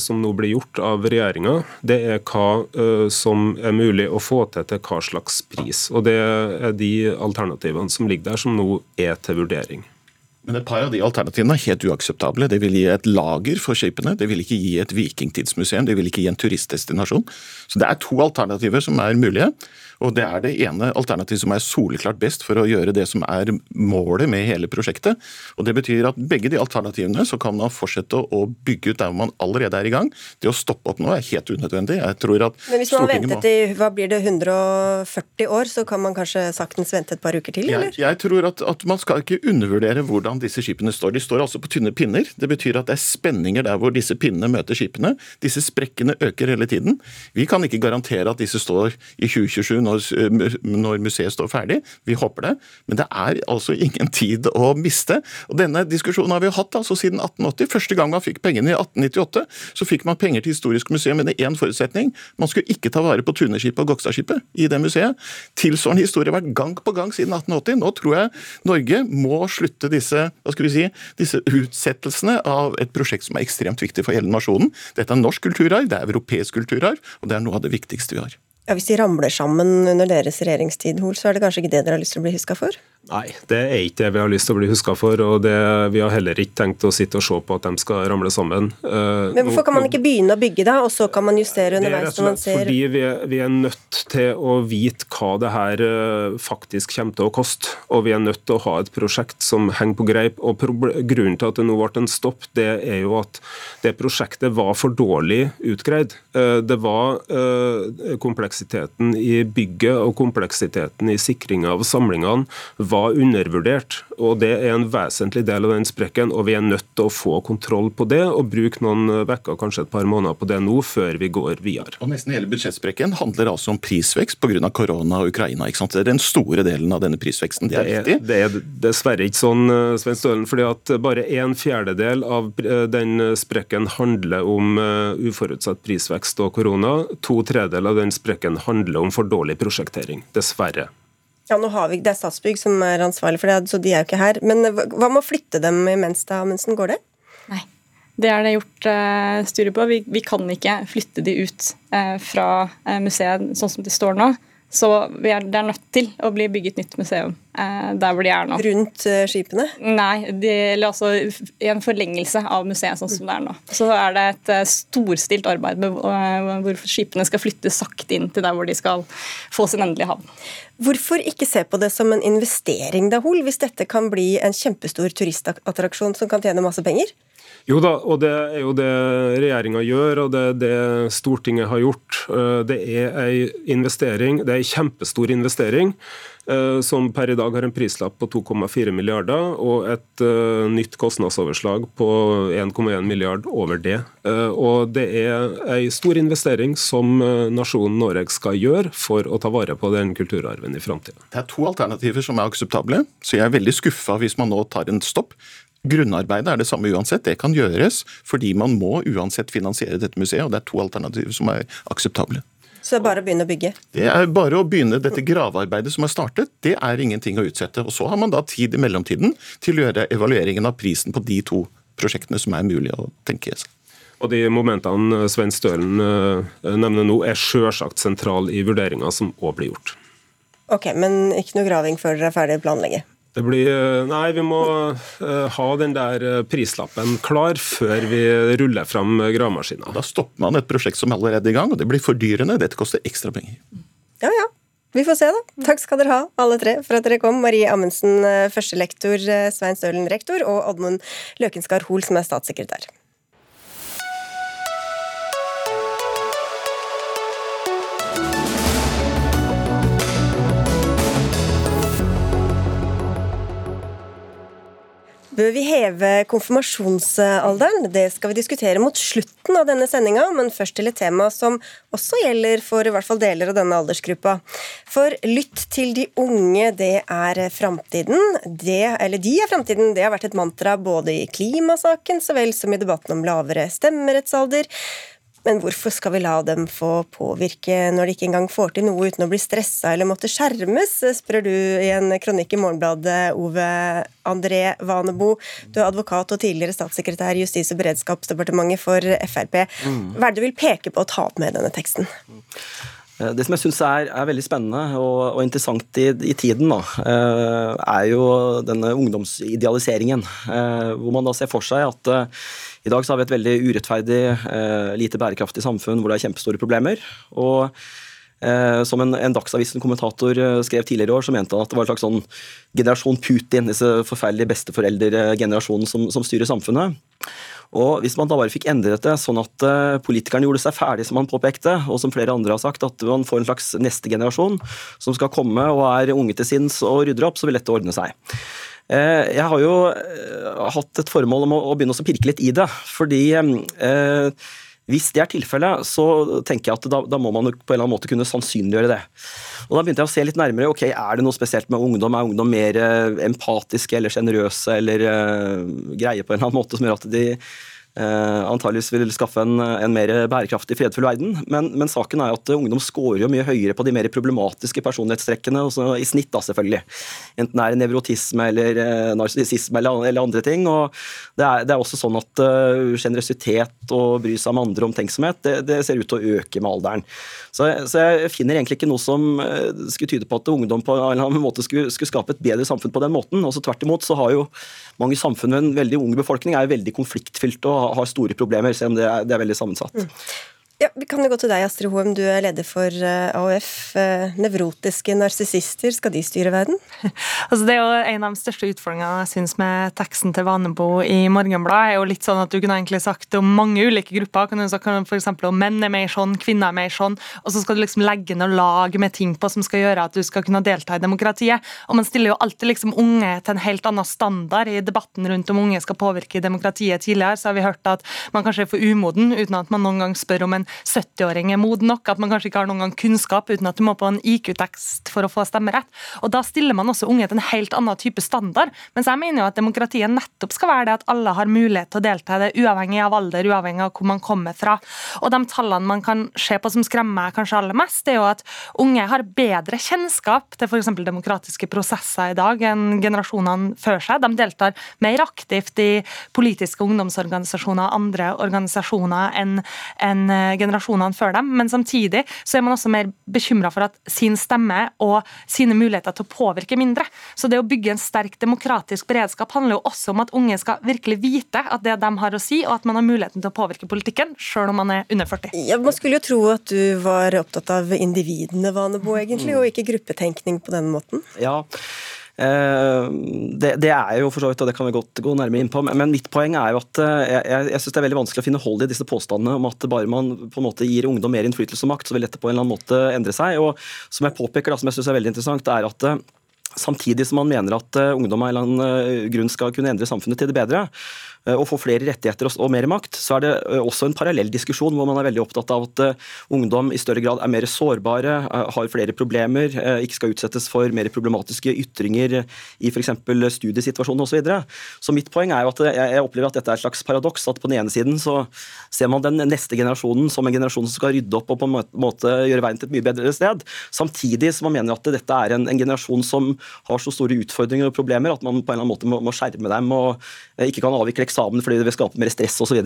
S8: som nå blir gjort av regjeringa, det er hva uh, som er mulig å få til til hva slags pris. Og Det er de alternativene som ligger der, som nå er til vurdering.
S9: Men et par av de alternativene er helt uakseptable. Det vil gi et lager for skipene, det vil ikke gi et vikingtidsmuseum, det vil ikke gi en turistdestinasjon. Så det er to alternativer som er mulige. Og Det er det ene alternativet som er soleklart best for å gjøre det som er målet med hele prosjektet. Og Det betyr at begge de alternativene så kan man fortsette å bygge ut der man allerede er i gang. Det å stoppe opp nå er helt unødvendig. Jeg tror at
S2: Men Hvis man har ventet i hva blir det, 140 år, så kan man kanskje saktens vente et par uker til? eller?
S9: Jeg, jeg tror at, at, man skal ikke undervurdere hvordan disse skipene står. De står altså på tynne pinner. Det betyr at det er spenninger der hvor disse pinnene møter skipene. Disse sprekkene øker hele tiden. Vi kan ikke garantere at disse står i 2027 når, når, museet står ferdig. Vi håper det. Men det er altså ingen tid å miste. Og Denne diskusjonen har vi hatt altså siden 1880. Første gang man fikk pengene i 1898, så fikk man penger til Historisk museum med én forutsetning. Man skulle ikke ta vare på Tuneskipet og Gokstadskipet i det museet. Tilsvarende historie har vært gang på gang siden 1880. Nå tror jeg Norge må slutte disse, hva skal vi si, disse utsettelsene av et prosjekt som er ekstremt viktig for hele nasjonen. Dette er norsk kulturarv, det er europeisk kulturarv, og det er noe av det viktigste vi har.
S2: Ja, Hvis de ramler sammen under deres regjeringstid, Hol, så er det kanskje ikke det dere har lyst til å bli huska for?
S8: Nei, det er ikke det vi har lyst til å bli huska for. og det, Vi har heller ikke tenkt å sitte og se på at de skal ramle sammen.
S2: Uh, Men Hvorfor kan man ikke begynne å bygge da, og så kan man justere underveis? når man ser...
S8: Fordi vi er, vi er, nødt til å vite hva det her uh, faktisk kommer til å koste. Og vi er nødt til å ha et prosjekt som henger på greip. og Grunnen til at det nå ble en stopp, det er jo at det prosjektet var for dårlig utgreid. Uh, det var kompleksiteten i bygget og kompleksiteten i sikringa av samlingene var undervurdert. og Det er en vesentlig del av den sprekken. og Vi er nødt til å få kontroll på det og bruke noen uker, kanskje et par måneder på det nå, før vi går videre.
S9: Og Nesten hele budsjettsprekken handler altså om prisvekst pga. korona og Ukraina. ikke sant? Det er den store delen av denne prisveksten. Det er, det er viktig.
S8: Det er dessverre ikke sånn, eh, Svein Stølen, fordi at bare en fjerdedel av eh, den sprekken handler om eh, uforutsett prisvekst og korona. To tredjedeler av den sprekken handler om for dårlig prosjektering. Dessverre.
S2: Ja, nå har vi, Det er Statsbygg som er ansvarlig for det, så de er jo ikke her. Men hva med å flytte dem imens da, Amundsen? Går det?
S7: Nei. Det er det gjort uh, studier på. Vi, vi, kan ikke flytte de ut uh, fra museet sånn som de står nå. Så er, det er nødt til å bli bygget nytt museum eh, der hvor de er nå.
S2: Rundt eh, skipene?
S7: Nei, de, eller altså i en forlengelse av museet sånn som det er nå. Så er det et eh, storstilt arbeid med hvor skipene skal flytte sakte inn til der hvor de skal få sin endelige havn.
S2: Hvorfor ikke se på det som en investering, da, Hol, hvis dette kan bli en kjempestor turistattraksjon som kan tjene masse penger?
S8: Jo da, og det er jo det regjeringa gjør, og det er det Stortinget har gjort. Eh, det er ei investering, det er ei kjempestor investering. Eh, som per i dag har en prislapp på 2,4 milliarder og et uh, nytt kostnadsoverslag på 1,1 milliard over det. Og Det er ei stor investering som nasjonen Norge skal gjøre for å ta vare på den kulturarven i framtida.
S9: Det er to alternativer som er akseptable, så jeg er veldig skuffa hvis man nå tar en stopp. Grunnarbeidet er det samme uansett. Det kan gjøres fordi man må uansett finansiere dette museet. og Det er to alternativer som er akseptable.
S2: Så det er bare å begynne å bygge?
S9: Det er bare å begynne dette gravearbeidet som er startet. Det er ingenting å utsette. Og Så har man da tid i mellomtiden til å gjøre evalueringen av prisen på de to prosjektene som er mulig å tenke seg.
S8: Og De momentene Svein Stølen eh, nevner nå, er sjølsagt sentrale i vurderinga som òg blir gjort.
S2: Ok, Men ikke noe graving før dere er ferdig å planlegge?
S8: Det blir, eh, nei, vi må uh, ha den der eh, prislappen klar før vi ruller fram gravemaskina.
S9: Da stopper man et prosjekt som allerede er i gang, og det blir fordyrende. Dette koster ekstra penger.
S2: Ja, ja. Vi får se, da. Takk skal dere ha, alle tre, for at dere kom. Marie Amundsen, førstelektor, Svein Stølen, rektor, og Oddmund Løkenskar Hoel, som er statssekretær. Bør vi heve konfirmasjonsalderen? Det skal vi diskutere mot slutten av denne sendinga, men først til et tema som også gjelder for i hvert fall deler av denne aldersgruppa. For lytt til de unge, det er framtiden. Det, eller de er framtiden. Det har vært et mantra både i klimasaken så vel som i debatten om lavere stemmerettsalder. Men hvorfor skal vi la dem få påvirke når de ikke engang får til noe uten å bli stressa eller måtte skjermes, spør du i en kronikk i Morgenbladet, Ove André Vanebo. Du er advokat og tidligere statssekretær i Justis- og beredskapsdepartementet for Frp. Mm. Hva er det du vil peke på å ta opp med denne teksten?
S10: Eh, det som jeg syns er, er, veldig spennende og, og interessant i, i tiden, da, eh, er jo denne ungdomsidealiseringen. Eh, hvor man da ser for seg at i dag så har vi et veldig urettferdig, lite bærekraftig samfunn hvor det er kjempestore problemer. og som en, en Dagsavisen-kommentator skrev tidligere i år, så mente han at det var en slags sånn generasjon Putin, disse forferdelige besteforeldregenerasjonen som, som styrer samfunnet. Og Hvis man da bare fikk endret det sånn at uh, politikerne gjorde seg ferdig, som han påpekte, og som flere andre har sagt, at man får en slags neste generasjon som skal komme og er unge til sinns og rydder opp, så vil dette ordne seg. Uh, jeg har jo uh, hatt et formål om å begynne å pirke litt i det, fordi hvis det er tilfellet, så tenker jeg at da, da, må man på en eller annen måte kunne sannsynliggjøre det. Og Da begynte jeg å se litt nærmere. ok, Er det noe spesielt med ungdom? Er ungdom mer empatiske eller sjenerøse eller uh, greie på en eller annen måte som gjør at de eh, antageligvis vil skaffe en, en, mer bærekraftig, fredfull verden. Men, men, saken er at ungdom scorer jo mye høyere på de mer problematiske personlighetstrekkene, i snitt da selvfølgelig. Enten det er nevrotisme eller eh, narsissisme eller, eller, andre ting. og Det er, det er også sånn at sjenerøsitet og bry seg om andre omtenksomhet, det, det, ser ut til å øke med alderen. Så, så, jeg finner egentlig ikke noe som skulle tyde på at ungdom på en eller annen måte skulle, skulle skape et bedre samfunn på den måten. Også Tvert imot så har jo mange samfunn med en veldig ung befolkning er jo veldig konfliktfylt og har store problemer, selv om det er, det er veldig sammensatt. Mm.
S2: Ja, Vi kan jo gå til deg, Astrid Hoem. Du er leder for eh, AOF. Eh, nevrotiske narsissister, skal de styre verden? [laughs]
S11: altså, det er jo En av de største utfordringene jeg synes med teksten til Vanebo i Morgenbladet, er jo litt sånn at du kunne egentlig sagt om mange ulike grupper. kan du sagt F.eks. om menn er mer sånn, kvinner er mer sånn, og så skal du liksom legge noe lag med ting på som skal gjøre at du skal kunne delta i demokratiet. Og Man stiller jo alltid liksom unge til en helt annen standard. I debatten rundt om unge skal påvirke demokratiet tidligere, så har vi hørt at man kanskje er for umoden uten at man noen gang spør om en 70-åring er moden nok, at man kanskje ikke har noen gang kunnskap uten at du må på en IQ-tekst for å få stemmerett. Og Da stiller man også unge til en helt annen type standard. Mens jeg mener jo at demokratiet nettopp skal være det at alle har mulighet til å delta i det, uavhengig av alder, uavhengig av hvor man kommer fra. Og de tallene man kan se på som skremmer kanskje aller mest, det er jo at unge har bedre kjennskap til f.eks. demokratiske prosesser i dag enn generasjonene før seg. De deltar mer aktivt i politiske ungdomsorganisasjoner og andre organisasjoner enn en generasjonene før dem, men samtidig så er man også mer bekymra for at sin stemme og sine muligheter til å påvirke mindre. Så det å bygge en sterk demokratisk beredskap handler jo også om at unge skal virkelig vite at det de har å si, og at man har muligheten til å påvirke politikken, sjøl om man er under 40.
S2: Ja, Man skulle jo tro at du var opptatt av individene, Vanebo, egentlig, og ikke gruppetenkning på den måten?
S10: Ja, det, det, er jo for så vidt, og det kan vi godt gå nærmere inn på, men mitt poeng er jo at eh, jeg, jeg syns det er veldig vanskelig å finne hold i disse påstandene om at bare man på en måte gir ungdom mer innflytelse og makt, så vil dette på en eller annen måte endre seg. Og som jeg påpeker, da, som jeg syns er veldig interessant, er at eh, Samtidig som man mener at ungdom av en eller annen grunn skal kunne endre samfunnet til det bedre, og eh, få flere rettigheter og mer makt, så er det eh, også en parallell diskusjon hvor man er veldig opptatt av at eh, ungdom i større grad er mer sårbare, har flere problemer, ikke skal utsettes for mer problematiske ytringer i f.eks. studiesituasjonen osv. Så, videre. så mitt poeng er jo at jeg opplever at dette er et slags paradoks. At på den ene siden så ser man den neste generasjonen som en generasjon som skal rydde opp og på en måte gjøre veien til et mye bedre sted, samtidig som man mener at dette er en, en generasjon som har så store utfordringer og problemer at man på en eller annen måte må, må skjerme dem og ikke kan avvikle eksamen fordi det vil skape mer stress osv.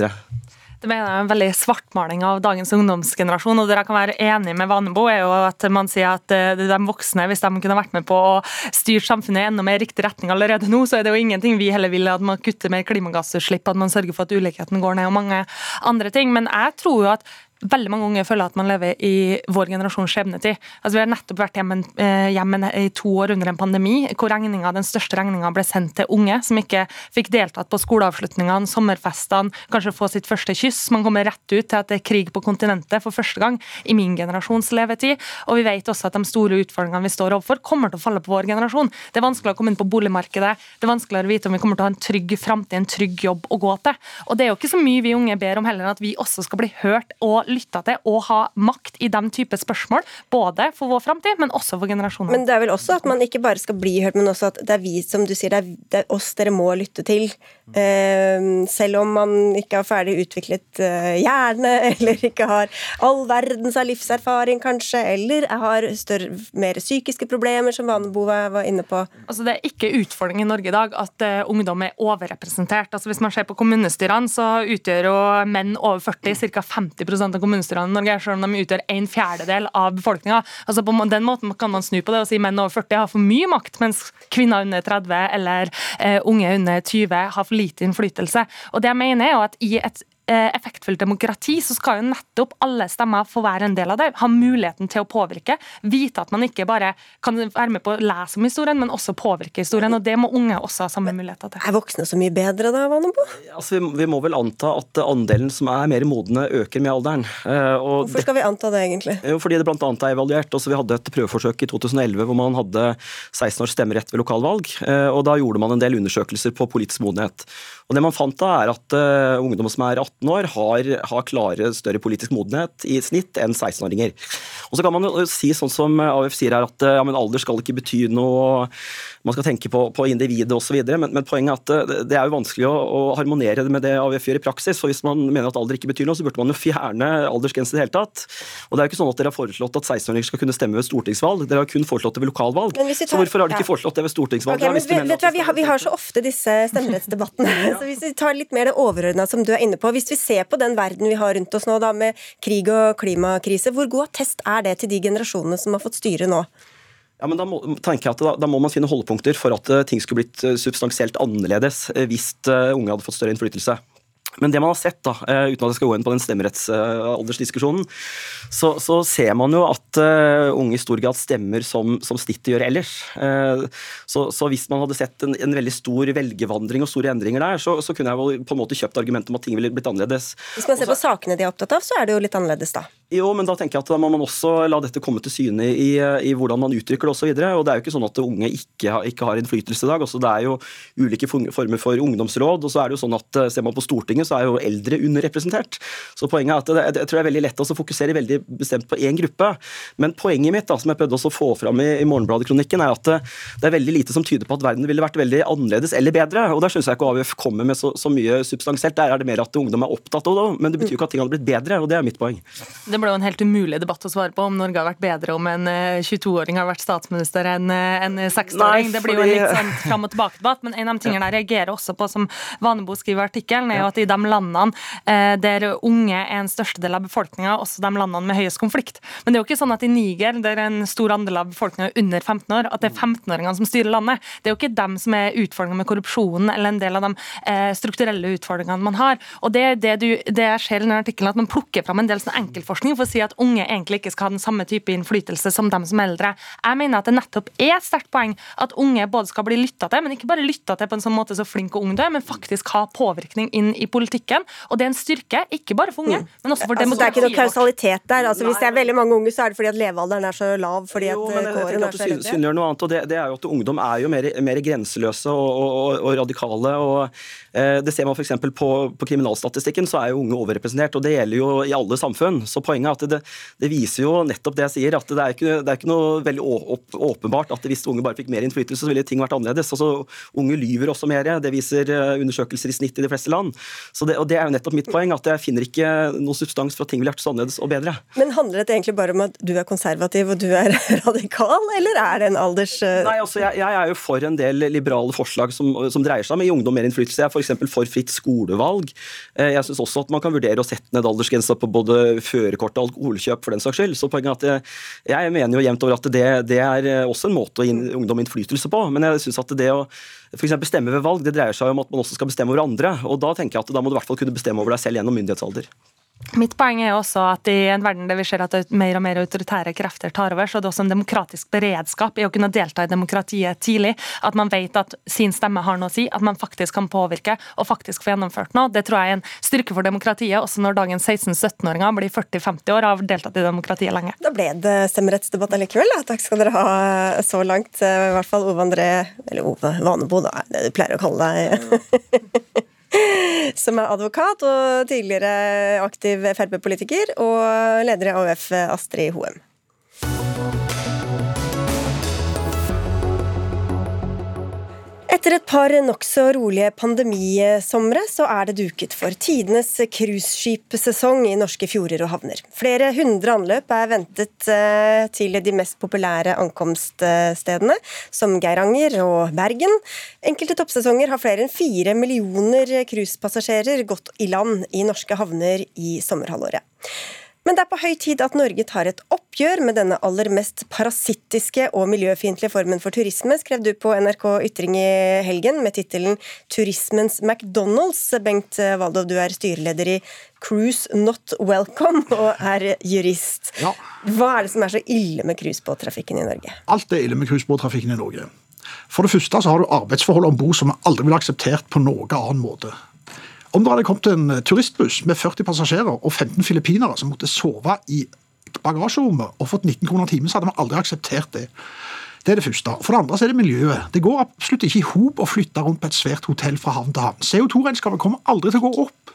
S11: Det mener jeg er en veldig svartmaling av dagens ungdomsgenerasjon. og Det jeg kan være enig med Vanebo, er jo at man sier at eh, de voksne, hvis de kunne vært med på å styre samfunnet i enda mer riktig retning allerede nå, så er det jo ingenting vi heller vil at man kutter mer klimagassutslipp, at man sørger for at ulikheten går ned og mange andre ting. Men jeg tror jo at veldig mange unge føler at man lever i vår generasjons skjebnetid. Altså, vi har nettopp vært hjemme, eh, hjemme i to år under en pandemi, hvor regninga, den største regninga ble sendt til unge som ikke fikk deltatt på skoleavslutningene, sommerfestene, kanskje få sitt første kyss. Man kommer rett ut til at det er krig på kontinentet for første gang i min generasjons levetid. Og vi vet også at de store utfordringene vi står overfor, kommer til å falle på vår generasjon. Det er vanskelig å komme inn på boligmarkedet, det er vanskeligere å vite om vi kommer til å ha en trygg framtid, en trygg jobb å gå til. Og det er jo ikke så mye vi unge ber om heller, at vi også skal bli hørt og lytta til og ha makt i den type spørsmål. Både for vår framtid, men også for generasjoner.
S2: Men det er vel også at man ikke bare skal bli hørt, men også at det er vi, som du sier, det er, det er oss dere må lytte til. Uh, selv om man ikke har ferdig utviklet uh, hjerne, [laughs] eller ikke har all verdens av livserfaring, kanskje, eller har større, mer psykiske problemer, som Vanebo var inne på.
S11: Altså, det er ikke utfordring i Norge i dag at uh, ungdom er overrepresentert. Altså, hvis man ser på kommunestyrene, så utgjør jo menn over 40 ca. 50% av kommunestyrene i Norge, selv om de utgjør en fjerdedel av befolkninga. Altså på den måten kan man snu på det og si menn over 40 har for mye makt, mens kvinner under 30 eller eh, unge under 20 har for lite innflytelse. Og det jeg mener er at i et effektfullt demokrati, så skal jo nettopp alle stemmer få være en del av det. Ha muligheten til å påvirke. Vite at man ikke bare kan være med på å lese om historien, men også påvirke historien. og Det må unge også ha samme muligheter til.
S2: Er voksne så mye bedre da, Vanebo?
S10: Altså, vi, vi, må vel anta at andelen som er mer modne, øker med alderen.
S2: Eh, og Hvorfor skal vi anta det, egentlig?
S10: Jo, fordi det bl.a. er evaluert. Altså, vi hadde et prøveforsøk i 2011 hvor man hadde 16 års stemmerett ved lokalvalg. Eh, og Da gjorde man en del undersøkelser på politisk modenhet. Og det man fant da, er at ungdom som er 18 år, har, har, klare større politisk modenhet i snitt enn 16-åringer. Og så kan man jo si sånn som AUF sier her, at ja, alder skal ikke bety noe, man skal tenke på, på individet osv. Men, men poenget er at det, det er jo vanskelig å, å, harmonere med det AUF gjør i praksis. for Hvis man mener at alder ikke betyr noe, så burde man jo fjerne aldersgrensen i det hele tatt. Og det er jo ikke sånn at Dere har foreslått at 16-åringer skal kunne stemme ved stortingsvalg, dere har kun foreslått det ved lokalvalg. Tar, så hvorfor har dere ikke foreslått det ved stortingsvalg?
S2: Okay, vi, vet du, vi, har, vi har så ofte disse stemmerettsdebattene. [laughs] Så hvis vi tar litt mer det overordna som du er inne på. Hvis vi ser på den verden vi har rundt oss nå, da, med krig og klimakrise, hvor god test er det til de generasjonene som har fått styre nå?
S10: Ja, men da må, tenker jeg at da, da, må man finne holdepunkter for at uh, ting skulle blitt uh, substansielt annerledes uh, hvis unge hadde fått større innflytelse. Men det man har sett, da, uten at jeg skal gå inn på den stemmerettsaldersdiskusjonen, så, så, ser man jo at uh, unge i stor grad stemmer som, som snittet gjør ellers. Uh, så, så, hvis man hadde sett en, en, veldig stor velgervandring og store endringer der, så, så kunne jeg vel på en måte kjøpt argumentet om at ting ville blitt annerledes.
S2: Hvis man ser på sakene de er opptatt av, så er det jo litt annerledes, da.
S10: Jo, men da tenker jeg at da må man også la dette komme til syne i, i hvordan man uttrykker det osv. Det er jo ikke sånn at unge ikke, har, ikke har innflytelse i dag. Også altså, det er jo ulike former for ungdomsråd. og så er det jo sånn at eh, Ser man på Stortinget, så er jo eldre underrepresentert. Så poenget er at det, jeg tror det er veldig lett å fokusere veldig bestemt på én gruppe. Men poenget mitt, da, som jeg prøvde å få fram i, i Morgenbladet-kronikken, er at det, det, er veldig lite som tyder på at verden ville vært veldig annerledes eller bedre. Og der syns jeg ikke AUF kommer med så, så, mye substansielt. Der er det mer at ungdom er opptatt av det, men det betyr jo ikke at ting hadde blitt bedre, og det er mitt poeng.
S11: Det ble jo en helt umulig debatt å svare på om Norge har vært bedre om en 22-åring eh, har vært statsminister enn eh, en 60-åring. Det blir jo en litt sånn fram og tilbake-debatt. Men en av de tingene jeg reagerer også på, som Vanebo skriver i artikkelen, er jo at i de landene eh, der unge er en største del av befolkninga, også de landene med høyest konflikt. Men det er jo ikke sånn at i Niger, der en stor andel av befolkninga er under 15 år, at det er 15-åringene som styrer landet. Det er jo ikke dem som er utfordringa med korrupsjonen eller en del av de strukturelle utfordringene man har. Og det er det, du, det jeg ser i den artikkelen, at man plukker fram en del sånn enkeltforskning for å si at unge egentlig ikke skal ha den samme type innflytelse som dem som er eldre. Jeg mener at det nettopp er et sterkt poeng at unge både skal bli lytta til, men ikke bare lytta til på en sånn måte så flink og ung du er, men faktisk ha påvirkning inn i politikken. Og det er en styrke, ikke bare for unge, mm. men også for
S2: altså, Det er ikke noe kausalitet der. Altså, hvis det er veldig mange unge, så er det fordi at levealderen er så lav. fordi at jo, kåren er så
S10: redd. Noe annet, og det, det, er jo at Ungdom er jo mer, mer grenseløse og, og, og radikale. og eh, Det ser man f.eks. På, på kriminalstatistikken, så er jo unge overrepresentert. og Det gjelder jo i alle samfunn. så Poenget er at det, det viser jo nettopp det jeg sier, at det er ikke, det er ikke noe veldig åpenbart at hvis unge bare fikk mer innflytelse, så ville ting vært annerledes. Altså, unge lyver også mer, det viser eh, undersøkelser i snitt i de fleste land. Så det, og det er jo nettopp mitt poeng, at jeg finner ikke noe substans for at ting ville vært så annerledes og bedre.
S2: Men handler dette egentlig bare om at du er konservativ og du er [laughs] radikal, eller er det en alders...
S10: Eh, Nei, altså jeg, jeg er jo for en del liberale forslag som, som dreier seg om å gi ungdom mer innflytelse. Jeg er f.eks. for fritt skolevalg. Eh, jeg syns også at man kan vurdere å sette ned aldersgrensa på både førerkort og alkoholkjøp for den saks skyld. Så poenget er at jeg mener jo jevnt over at det, det er også en måte å gi ungdom innflytelse på. Men jeg synes at det å f.eks. bestemme ved valg, det dreier seg om at man også skal bestemme over andre. Og da tenker jeg at da må du i hvert fall kunne bestemme over deg selv gjennom myndighetsalder.
S11: Mitt poeng er også at i en verden der vi ser at mer og mer autoritære krefter tar over, så er det også en demokratisk beredskap i å kunne delta i demokratiet tidlig. At man vet at sin stemme har noe å si, at man faktisk kan påvirke og faktisk få gjennomført noe. Det tror jeg er en styrke for demokratiet, også når dagens 16-17-åringer blir 40-50 år og har deltatt i demokratiet lenge.
S2: Da ble det stemmerettsdebatt allikevel. Da. Takk skal dere ha så langt. I hvert fall Ove André, eller Ove Vanebo, da, det du pleier å kalle deg. [laughs] [laughs] som er advokat og tidligere aktiv Frp-politiker, og leder i AUF, Astrid Hoem. Etter et par nokså rolige pandemisomre, så er det duket for tidenes cruiseskipsesong i norske fjorder og havner. Flere hundre anløp er ventet eh, til de mest populære ankomststedene, som Geiranger og Bergen. Enkelte toppsesonger har flere enn fire millioner cruisepassasjerer gått i land i norske havner i sommerhalvåret. Men det er på høy tid at Norge tar et oppgjør med denne aller mest parasittiske og miljøfiendtlige formen for turisme, skrev du på NRK Ytring i helgen med tittelen 'Turismens McDonald's'. Bengt Waldov, du er styreleder i Cruise Not Welcome og er jurist. Ja. Hva er det som er så ille med cruisebåttrafikken i Norge?
S12: Alt er ille med cruisebåttrafikken i Norge. For det første så har du arbeidsforhold om bord som aldri blir akseptert på noen annen måte. Om det hadde kommet en turistbuss med 40 passasjerer og 15 filippinere som måtte sove i bagasjerommet og fått 19 kroner timen, så hadde vi aldri akseptert det. Det er det første. For det andre så er det miljøet. Det går absolutt ikke i hop å flytte rundt på et svært hotell fra havn til havn. CO2-regnskapet kommer aldri til å gå opp.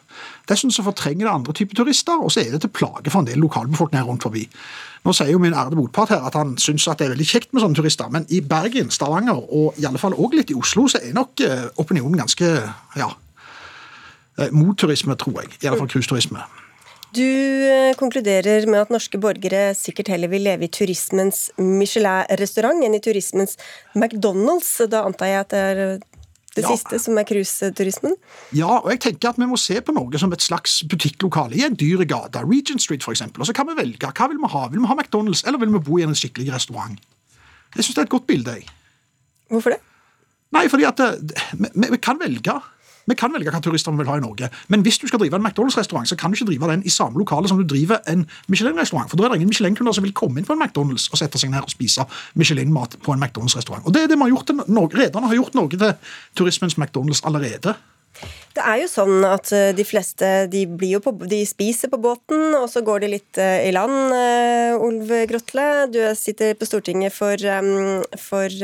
S12: Dessuten så fortrenger det andre typer turister, og så er det til plage for en del lokalbefolkninger rundt forbi. Nå sier jo min ærede motpart her at han syns det er veldig kjekt med sånne turister, men i Bergen, Stavanger og i alle fall også litt i Oslo, så er nok eh, opinionen ganske ja, mot turisme, tror jeg. I alle fall cruiseturisme.
S2: Du eh, konkluderer med at norske borgere sikkert heller vil leve i turismens Michelin-restaurant enn i turismens McDonald's. Da antar jeg at det er det ja. siste, som er cruiseturismen?
S12: Ja, og jeg tenker at vi må se på Norge som et slags butikklokale i en dyr gate. Regent Street, f.eks. Og så kan vi velge. Hva vil vi ha? Vil vi ha McDonald's, eller vil vi bo i en skikkelig restaurant? Jeg syns det er et godt bilde. jeg.
S2: Hvorfor det?
S12: Nei, fordi at eh, vi, vi, kan velge. Vi kan velge hva turister vi vil ha i Norge, men hvis du skal drive en McDonald's-restaurant, så kan du ikke drive den i samme lokale som du driver en Michelin-restaurant. For da er det ingen Michelin-kunder som vil komme inn på en McDonald's og sette seg ned og spise Michelin-mat på en McDonald's-restaurant. Og det er det vi har gjort. Rederne har gjort Norge til turismens McDonald's allerede.
S2: Det er jo sånn at eh, de fleste de, på, de, spiser på båten, og så går de litt eh, i land. Eh, Olv Grotle, du sitter på Stortinget for, for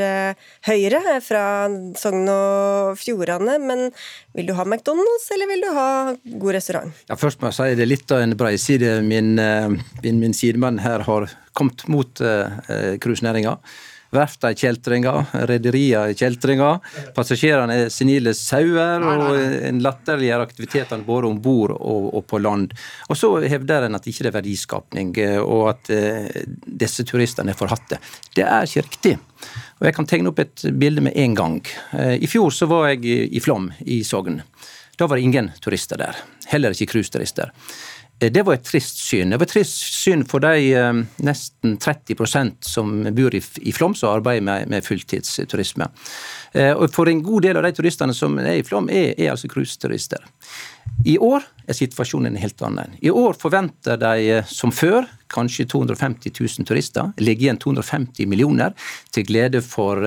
S2: Høyre fra Sogn og Fjordane. Men vil du ha McDonald's, eller vil du ha god restaurant?
S13: Ja, først må jeg si det er litt av en breiside min, min, min sidemann her har kommet mot cruisenæringa. Uh, Verfta er kjeltringer, rederier er kjeltringer. Passasjerene er senile sauer, og en latterliggjør aktivitetene både om bord og, og, på land. Og så hevder en at ikke det er verdiskapning, eh, og at eh, disse turistene er forhatte. Det er ikke riktig. Og Jeg kan tegne opp et bilde med en gang. Eh, I fjor så var jeg i, i Flom i Sogn. Da var det ingen turister der. Heller ikke cruiseturister. Eh, det var et trist syn. Det var et trist syn for de eh, nesten 30% som bor i, Flåm som arbeider med, fulltidsturisme. Eh, og for en god del av de turistene som er i Flåm, er, er altså cruiseturister. I år er situasjonen helt annen. I år forventer de som før kanskje 250 000 turister. Ligger igjen 250 millioner til glede for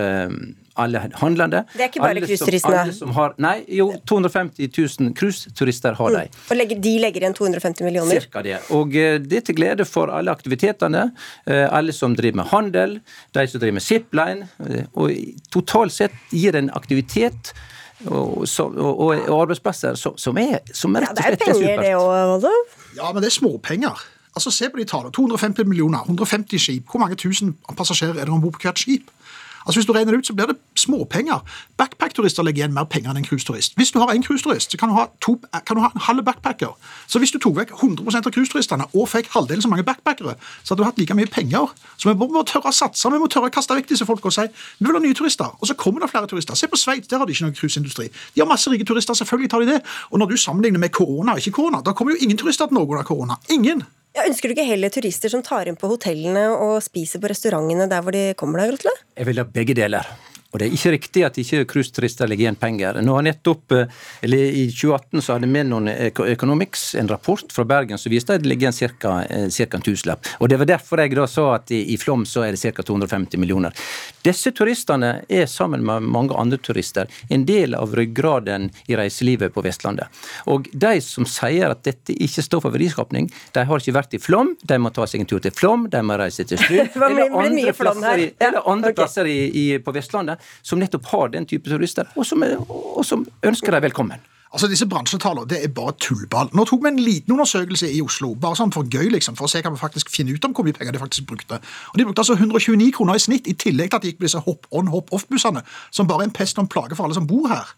S13: alle handlende.
S2: Det er ikke bare cruiseturistene?
S13: Nei, jo, 250 000 cruiseturister har de.
S2: Mm. Og legger, de legger igjen 250 millioner?
S13: Cirka det. Og uh, det er til glede for alle aktivitetene. Uh, alle som driver med handel, de som driver med zipline. Uh, og totalt sett gir en aktivitet og, så, og, og, arbeidsplasser som, som, er, som er rett og slett
S2: ja, Det er penger, det òg,
S12: Ja, men det er småpenger. Altså, Se på de tallene. 250 millioner, 150 skip. Hvor mange tusen passasjerer er det om bord på hvert skip? Altså Hvis du regner det ut, så blir det småpenger. Backpack-turister legger igjen mer penger enn en cruiseturist. Hvis du har en cruiseturist, så kan du, to, kan du ha en halv backpacker. Så hvis du tok vekk 100 av cruiseturistene og fikk halvdelen så mange backpackere, så hadde du hatt like mye penger. Så vi må tørre å satse, vi må tørre å kaste vekk disse folka og si vi vil ha nye turister. Og så kommer det flere turister. Se på Sveits, der har de ikke noen cruiseindustri. De har masse rike turister, selvfølgelig tar de det. Og når du sammenligner med korona og ikke korona, da kommer jo ingen turister til Norge under korona. Ingen.
S2: Ja, ønsker du ikke heller turister som tar inn på hotellene og spiser på restaurantene der hvor de kommer deg, Grotle?
S13: Jeg vil ha begge deler. Og Det er ikke riktig at ikke cruiseturister legger igjen penger. Nå har nettopp, eh, eller I 2018 så hadde Menon Economics en rapport fra Bergen som viste at det ligger igjen ca. en tusenlapp. Og Det var derfor jeg da sa at i, Flåm så er det ca. 250 millioner. Disse turistene er sammen med mange andre turister en del av ryggraden i reiselivet på Vestlandet. Og De som sier at dette ikke står for verdiskapning, de har ikke vært i Flom. de må ta seg en tur til Flom, de må reise til Stryn [laughs] eller andre plasser, i, eller andre plasser i, i, på Vestlandet som nettopp har den type turister, og som, og som ønsker deg velkommen.
S12: Altså, Disse bransjetallene det er bare tullball. Nå tok vi en liten undersøkelse i Oslo, bare sånn for gøy, liksom, for å se hva vi faktisk finner ut om hvor mye penger de faktisk brukte. Og De brukte altså 129 kroner i snitt, i tillegg til at de gikk på disse hop-on, hop-off-bussene, som bare er en pest og en plage for alle som bor her.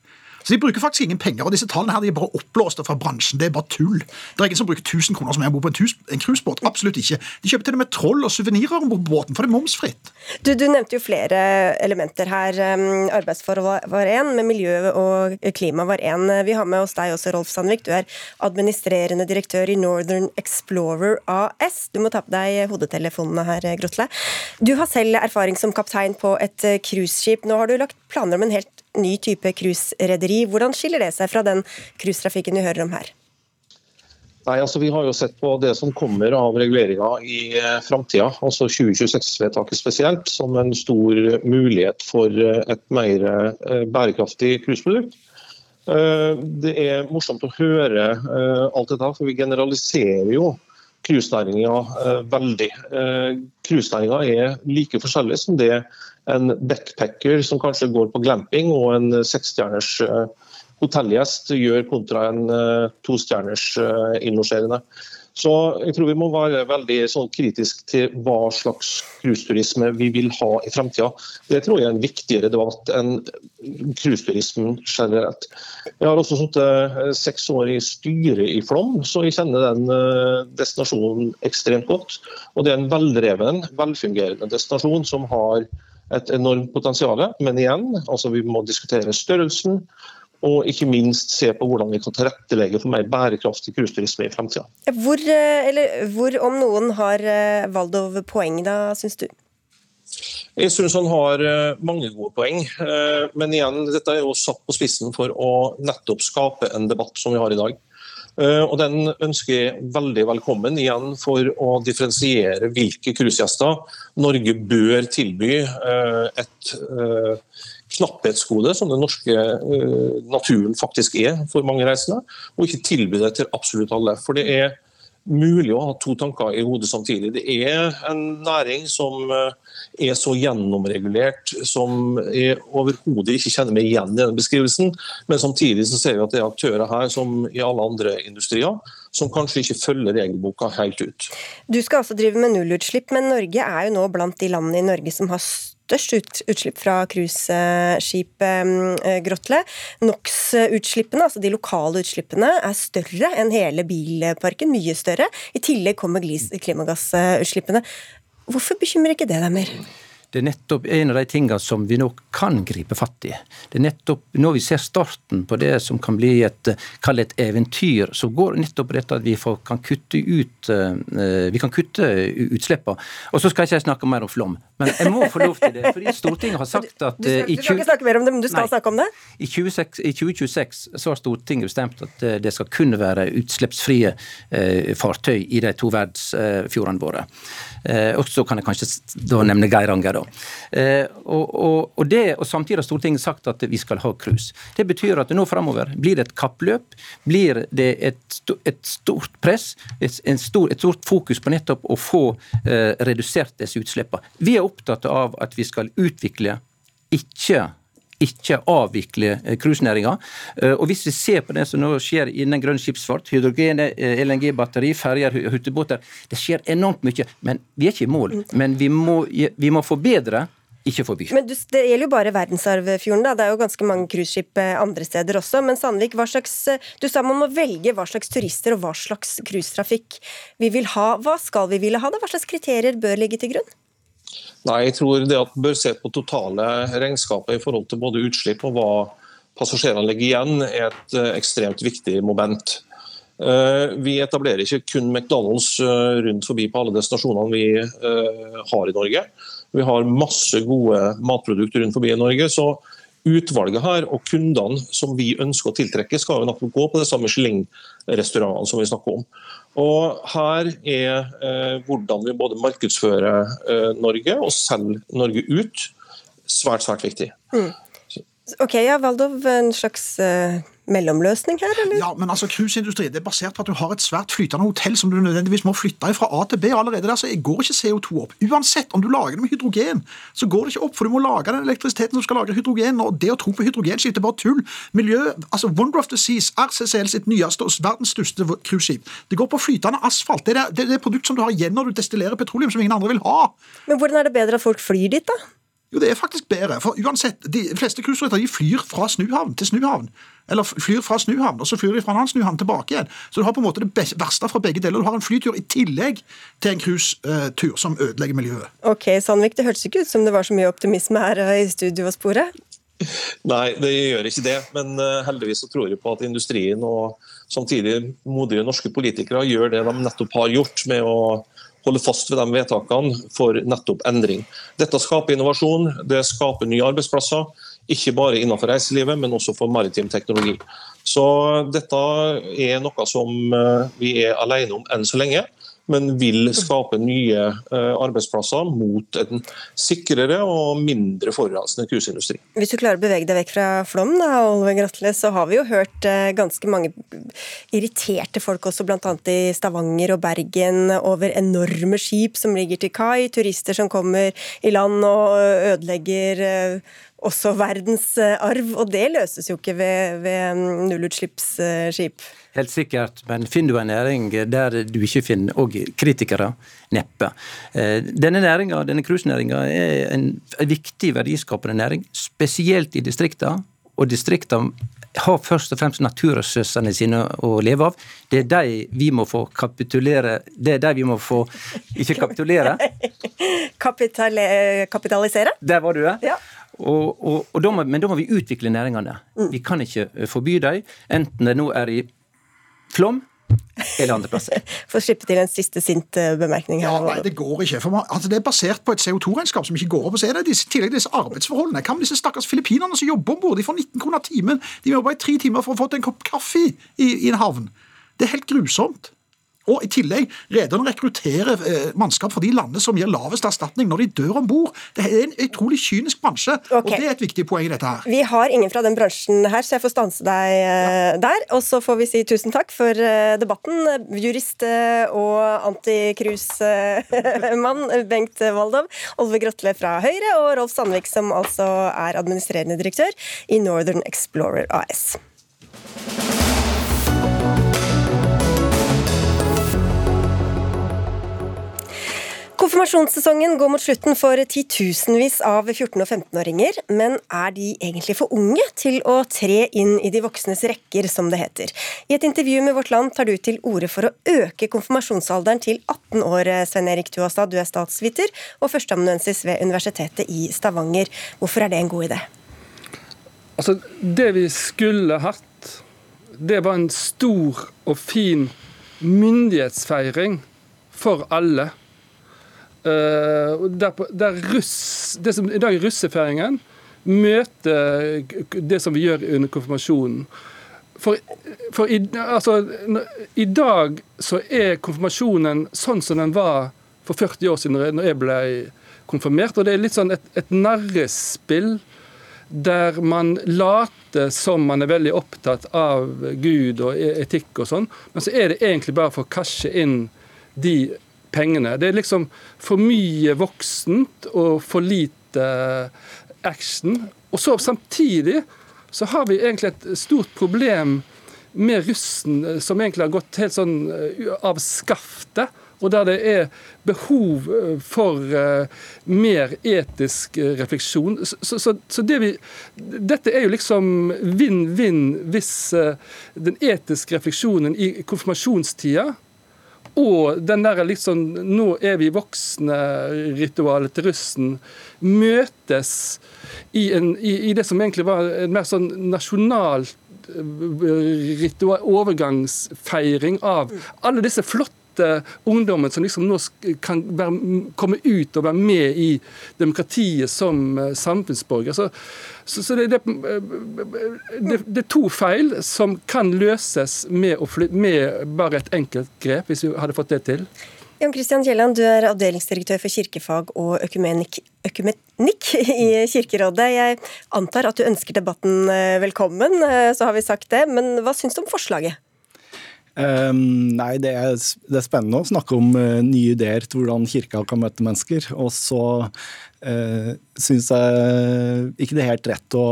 S12: Så de bruker faktisk ingen penger. og Disse tallene her de er bare oppblåste fra bransjen. Det er bare tull. Det er ingen som bruker 1000 kroner som jeg bor på en, en cruisebåt. Absolutt ikke. De kjøper til og med troll og suvenirer om båten, for det er momsfritt.
S2: Du, du, nevnte jo flere elementer her. Um, arbeidsforhold var én, med miljø og klima var én. Vi har med oss deg også, Rolf Sandvik. Du er administrerende direktør i Northern Explorer AS. Du må ta på deg hodetelefonene her, Grotle. Du har selv erfaring som kaptein på et cruiseskip. Nå har du lagt planer om en helt ny type cruiserederi. Hvordan skiller det seg fra den cruisetrafikken vi hører om her?
S14: Nei, altså Vi har jo sett på det som kommer av reguleringa i eh, framtida, altså 2026-vedtaket spesielt, som en stor mulighet for eh, et mer eh, bærekraftig cruiseprodukt. Det er morsomt å høre alt dette, for vi generaliserer jo cruisenæringa veldig. Cruisenæringa er like forskjellig som det en backpacker som kanskje går på glamping, og en seksstjerners uh, hotellgjest gjør kontra en uh, tostjerners innlosjerende. Så jeg tror vi må være veldig sånn, kritisk til hva slags cruiseturisme vi vil ha i fremtida. Det tror jeg er en viktigere debatt enn cruiseturismen generelt. Jeg har også sittet seks år i styret i Flom, så jeg kjenner den destinasjonen ekstremt godt. Og det er en veldreven, velfungerende destinasjon som har et enormt potensial. Men igjen, altså vi må diskutere størrelsen. Og ikke minst se på hvordan vi kan tilrettelegge for mer bærekraftig cruiseturisme i fremtida.
S2: Hvor, eller, hvor, om noen, har eh, Valdov poeng da, syns du?
S14: Jeg syns han har eh, mange gode poeng. Men igjen, dette er jo satt på spissen for å nettopp skape en debatt som vi har i dag. Eh, og Den ønsker jeg veldig velkommen igjen for å differensiere hvilke cruisegjester Norge bør tilby eh, et eh, knapphetsgode, som den norske naturen faktisk er for mange reisende, og ikke tilby det til absolutt alle. For det er mulig å ha to tanker i hodet samtidig. Det er en næring som er så gjennomregulert som jeg overhodet ikke kjenner meg igjen i den beskrivelsen. Men samtidig så ser vi at det er aktører her som i alle andre industrier som kanskje ikke følger regelboka helt ut.
S2: Du skal altså drive med nullutslipp, men Norge er jo nå blant de landene i Norge som har størst utslipp fra cruiseskipet Grotle. NOx-utslippene, altså de lokale utslippene, er større enn hele bilparken. Mye større. I tillegg kommer klimagassutslippene. Hvorfor bekymrer ikke det deg mer?
S13: Det er nettopp en av de tingene som vi nå kan gripe fatt i. Det er nettopp når vi ser starten på det som kan bli et, et eventyr, så går nettopp dette at vi kan kutte ut eh, vi kan kutte utslippene. Og så skal ikke jeg snakke mer om flom, men jeg må få lov til det. fordi Stortinget har [laughs] sagt at
S2: Du, skal, du skal ikke snakke mer om det, men du skal nei, snakke om det?
S13: I, 26, I 2026 så har Stortinget bestemt at eh, det skal kun være utslippsfrie eh, fartøy i de to verdensfjordene våre. Eh, og så kan jeg kanskje da nevne Geiranger. da. Eh, og, og, og, det, og Samtidig har Stortinget sagt at vi skal ha cruise. Det betyr at nå framover blir det et kappløp. Blir det et, et stort press, et, stor, et, stort fokus på nettopp å få eh, redusert disse utslippene. Vi er opptatt av at vi skal utvikle, ikke ikke avvikle eh, cruisenæringa. Eh, og hvis vi ser på det som nå skjer innen grønn skipsfart, hydrogen, eh, LNG-batteri, ferjer, hurtigbåter Det skjer enormt mye. Men vi er ikke i mål. Men vi må, vi må forbedre ikke forby.
S2: Men Det gjelder jo bare verdensarvfjorden. da, Det er jo ganske mange cruiseskip andre steder også. Men Sandvik, hva slags, du sa man må velge hva slags turister og hva slags cruisetrafikk vi vil ha. Hva skal vi ville ha? da? Hva slags kriterier bør ligge til grunn?
S14: Nei, jeg tror det at man bør se på totale regnskapet i forhold til både utslipp og hva passasjerene legger igjen, er et eh, ekstremt viktig moment. Eh, vi etablerer ikke kun McDonald's eh, rundt forbi på alle destinasjonene vi har i Norge. Vi har masse gode matprodukter rundt forbi i Norge. så Utvalget her og kundene som vi ønsker å tiltrekke, skal jo nok gå på disse Michelin-restaurantene som vi snakker om. Og Her er eh, hvordan vi både markedsfører eh, Norge og selger Norge ut, svært, svært viktig. Mm.
S2: Ok, ja, Valdov, en slags uh, mellomløsning her, eller?
S12: Ja, men altså, cruiseindustri er basert på at du har et svært flytende hotell som du nødvendigvis må flytte fra A til B. Allerede der så går ikke CO2 opp. Uansett om du lager det med hydrogen, så går det ikke opp, for du må lage den elektrisiteten som skal lage hydrogen. og Det å tro på hydrogenskip er bare tull. Miljø, altså Wonder of the Seas, RCCL sitt nyeste og verdens største cruiseskip. Det går på flytende asfalt. Det er det, det, det produkt som du har igjen når du destillerer petroleum, som ingen andre vil ha.
S2: Men hvordan er det bedre at folk flyr dit, da?
S12: Jo, det er faktisk bedre. For uansett, de fleste cruiseruter flyr fra snuhavn til snuhavn. Eller flyr fra snuhavn, og så flyr de fra en annen snuhavn tilbake igjen. Så du har på en måte det verste fra begge deler. Du har en flytur i tillegg til en cruisetur som ødelegger miljøet.
S2: Ok, Sandvik, det hørtes ikke ut som det var så mye optimisme her eh, i studio og sporet?
S14: Nei, det gjør ikke det. Men eh, heldigvis så tror jeg på at industrien og samtidig modige norske politikere gjør det de nettopp har gjort, med å holde fast ved de vedtakene for nettopp endring. Dette skaper innovasjon, det skaper nye arbeidsplasser. Ikke bare innenfor reiselivet, men også for maritim teknologi. Så dette er noe som eh, vi er alene om enn så lenge men vil skape nye eh, arbeidsplasser mot en sikrere og mindre forurensende cruiseindustri.
S2: Hvis du klarer å bevege deg vekk fra Flåm, så har vi jo hørt eh, ganske mange irriterte folk også, bl.a. i Stavanger og Bergen, over enorme skip som ligger til kai, turister som kommer i land og ødelegger også også verdensarv, og det løses jo ikke ved, ved mm, nullutslippsskip.
S13: Helt sikkert, men finner du en næring der du ikke finner og kritikere, neppe. Eh, denne næringa, denne cruisenæringa er en, viktig verdiskapende næring, spesielt i distrikta. Og distrikta har først og fremst naturressursene sine å leve av. Det er de vi må få kapitulere Det er de vi må få Ikke kapitulere. [laughs]
S2: Kapitale, kapitalisere?
S13: Der var du, ja. Og, og, og da må, men da må vi utvikle næringene. Mm. Vi kan ikke forby dem, enten det nå er i Flom eller andre plasser. [laughs]
S2: For å slippe til en siste sint eh, bemerkning her.
S12: Ja, nei, Det går ikke. for man, altså Det er basert på et CO2-regnskap som ikke går opp. og så er det disse, tillegg disse arbeidsforholdene. Hva med disse stakkars filippinerne som jobber om bord? De får 19 kroner timen. De må jobbe i tre timer for å få til en kopp kaffe i, i en havn. Det er helt grusomt. Og i tillegg, rederne rekrutterer eh, mannskap fra de landene som gir lavest erstatning når de dør om bord. Det er en utrolig kynisk bransje, okay. og det er et viktig poeng i dette her.
S2: Vi har ingen fra den bransjen her, så jeg får stanse deg eh, ja. der. Og så får vi si tusen takk for eh, debatten. Jurist og antikrusmann [laughs] Bengt Waldov, Olve Grotle fra Høyre og Rolf Sandvik, som altså er administrerende direktør i Northern Explorer AS. Konfirmasjonssesongen går mot slutten for titusenvis av 14- og 15-åringer, men er de egentlig for unge til å tre inn i de voksnes rekker, som det heter? I et intervju med Vårt Land tar du til orde for å øke konfirmasjonsalderen til 18 år, Svein Erik Tuastad, du er statsviter og førsteamanuensis ved Universitetet i Stavanger. Hvorfor er det en god idé?
S15: Altså, Det vi skulle hatt, det var en stor og fin myndighetsfeiring for alle der, der russ, det som i dag er russefeiringen, møter det som vi gjør under konfirmasjonen. For, for i, altså, i, dag så er konfirmasjonen sånn som den var for 40 år siden når jeg ble konfirmert. Og det er litt sånn et, et narrespill der man later som man er veldig opptatt av Gud og e-, etikk og sånn, men så er det egentlig bare for å cashe inn de pengene. Det er liksom for mye voksent og for lite action. Og så samtidig så har vi egentlig et stort problem med russen som egentlig har gått helt sånn eh, av skaftet. Og der det er behov eh, for mer etisk refleksjon. Så, så, så det vi, dette er jo liksom vinn-vinn hvis den etiske refleksjonen i konfirmasjonstida og den der liksom Nå er vi voksne-ritualet til russen møtes i, en, i, i, det som egentlig var en mer sånn nasjonal eh, ritual, overgangsfeiring av alle disse flotte ungdommen som liksom nå kan være, komme ut og være med i demokratiet som uh, samfunnsborger. Så, så, så det, det, det, det, er to feil som kan løses med, flytte, med bare et enkelt grep, hvis vi hadde fått det til.
S2: Jan Christian Kielland, du er avdelingsdirektør for kirkefag og økumenikk, økumenikk, i Kirkerådet. Jeg antar at du ønsker debatten eh, velkommen, eh, så har vi sagt det. Men hva syns du om forslaget?
S16: Um, nei, det er, det er, spennende å snakke om uh, nye ideer til hvordan kirka kan møte mennesker. Og så uh, syns jeg ikke det er helt rett å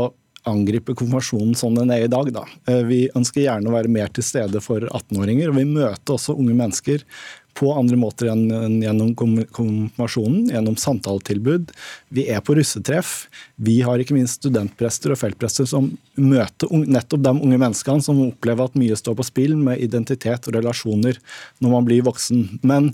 S16: angripe konfirmasjonen sånn den er i dag. Da. Uh, vi ønsker gjerne å være mer til stede for 18-åringer. og Vi møter også unge mennesker på andre måter enn gjennom konfirmasjonen, gjennom samtaletilbud. Vi er på russetreff. Vi har ikke minst studentprester og feltprester som møter nettopp de unge menneskene som opplever at mye står på spill med identitet og relasjoner når man blir voksen. Men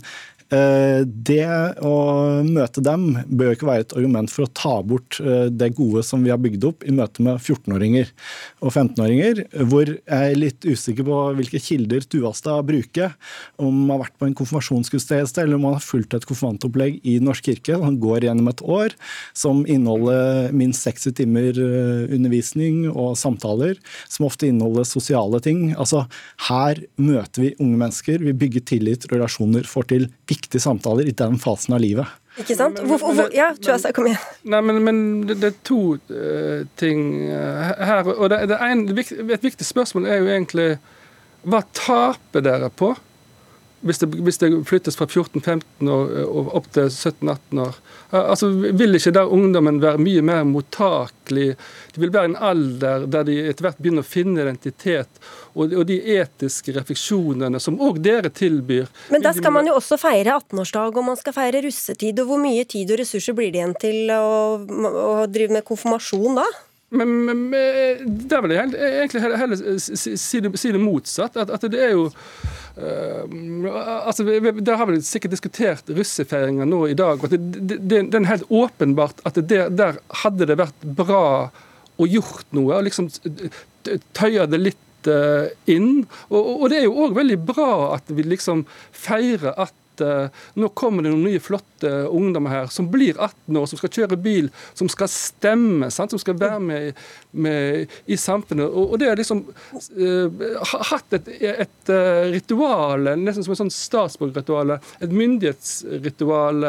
S16: det å møte dem bør ikke være et argument for å ta bort eh, det gode som vi har bygd opp i møte med 14-åringer og 15-åringer, hvor jeg er litt usikker på hvilke kilder Tuastad bruker. Om man har vært på en konfirmasjonsgudstjeneste eller om man har fulgt et konfirmantopplegg i Norsk kirke som går gjennom et år, som inneholder minst 60 timer eh, undervisning og samtaler, som ofte inneholder sosiale ting. Altså, her møter vi unge mennesker, vi bygger tillit, relasjoner, får til viktige samtaler i den fasen av livet.
S2: Ikke sant? Hvorfor, hvor, ja, Tuasa, kom igjen.
S15: Nei, men, men det, det, er to uh, ting uh, her. og det, det en, Et viktig spørsmål er jo egentlig hva taper dere på hvis det, hvis det flyttes fra 14-15 år og opp til 17-18 år? Altså, Vil ikke der ungdommen være mye mer mottakelig? Det vil være en alder der de etter hvert begynner å finne identitet, og, og de etiske refleksjonene som òg dere tilbyr.
S2: Men da skal man jo også feire 18-årsdag, og man skal feire russetid. og Hvor mye tid og ressurser blir det igjen til å, å drive med konfirmasjon da?
S15: Men, men, der vil jeg egentlig heller, heller si, det, si, det, motsatt. At, at det er jo uh, altså, Der har vi sikkert diskutert russefeiringa nå i dag. og det, det, det, er helt åpenbart at der, der, hadde det vært bra å gjort noe. og liksom Tøye det litt inn. Og, og, det er jo òg veldig bra at vi liksom feirer at uh, nå kommer det noen nye flotte ungdommer her som blir 18 år, som skal kjøre bil, som skal stemme, sant? som skal være med, med i samfunnet. Og, og, det er liksom uh, hatt et, et uh, ritual, nesten som et sånn statsborgerritual, et myndighetsritual.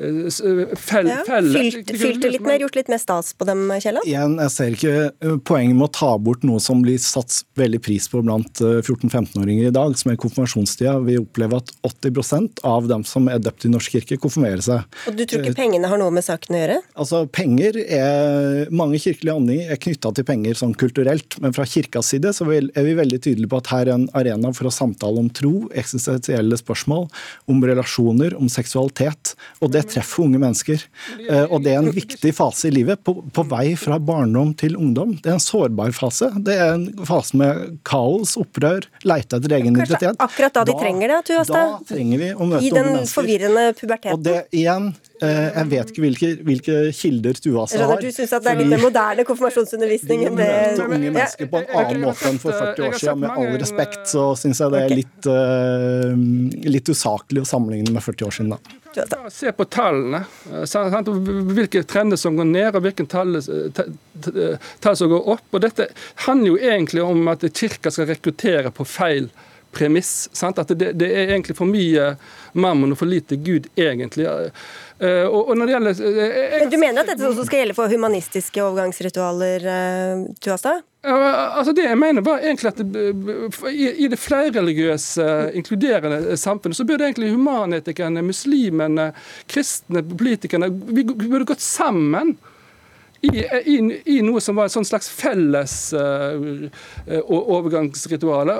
S15: Fell,
S2: ja, fylt, fylt litt mer, gjort litt mer stas på dem, Kielland?
S16: Igjen, jeg ser ikke poenget med å ta bort noe som blir satt veldig pris på blant 14-15-åringer i dag, som er konfirmasjonstida. Vi opplever at 80 av dem som er døpt i Norsk kirke, konfirmerer seg.
S2: Og Du tror ikke pengene har noe med saken å gjøre?
S16: Altså, penger er, Mange kirkelige handlinger er knytta til penger sånn kulturelt, men fra kirkas side så er vi veldig tydelige på at her er en arena for å samtale om tro, eksistensielle spørsmål, om relasjoner, om seksualitet. Og det treffer unge mennesker. Eh, og det er en viktig fase i livet, på, på vei fra barndom til ungdom. Det er en sårbar fase. Det er en fase med kaos, opprør, leite etter egen identitet.
S2: Akkurat da de da, trenger det, Tuasta?
S16: Da trenger vi
S2: I den forvirrende puberteten.
S16: Og det igjen, eh, jeg vet ikke hvilke, hvilke kilder Tuasa har.
S2: Du syns det er litt mer moderne konfirmasjonsundervisning
S16: Vi møter unge mennesker på en annen måte enn for 40 år siden. Med all respekt så syns jeg det er litt, uh, litt usaklig å sammenligne med 40 år siden. da.
S15: Se på tallene. Eh, hvilke trender som går ned, og hvilke tall, tall som går opp. Og Dette handler jo egentlig om at kirka skal rekruttere på feil måte premiss. Sant? At det, det, er egentlig for mye mammon og for lite Gud, egentlig. Uh, og, og når det gjelder uh,
S2: jeg, Men Du mener at dette også skal gjelde for humanistiske overgangsritualer, uh, Tuasta?
S15: altså Det jeg mener var egentlig at det, i, i det flerreligiøse, inkluderende samfunnet, så burde egentlig humanetikerne, muslimene, kristne, politikerne Vi burde gått sammen i, i, i, noe som var et slags felles uh, overgangsritual,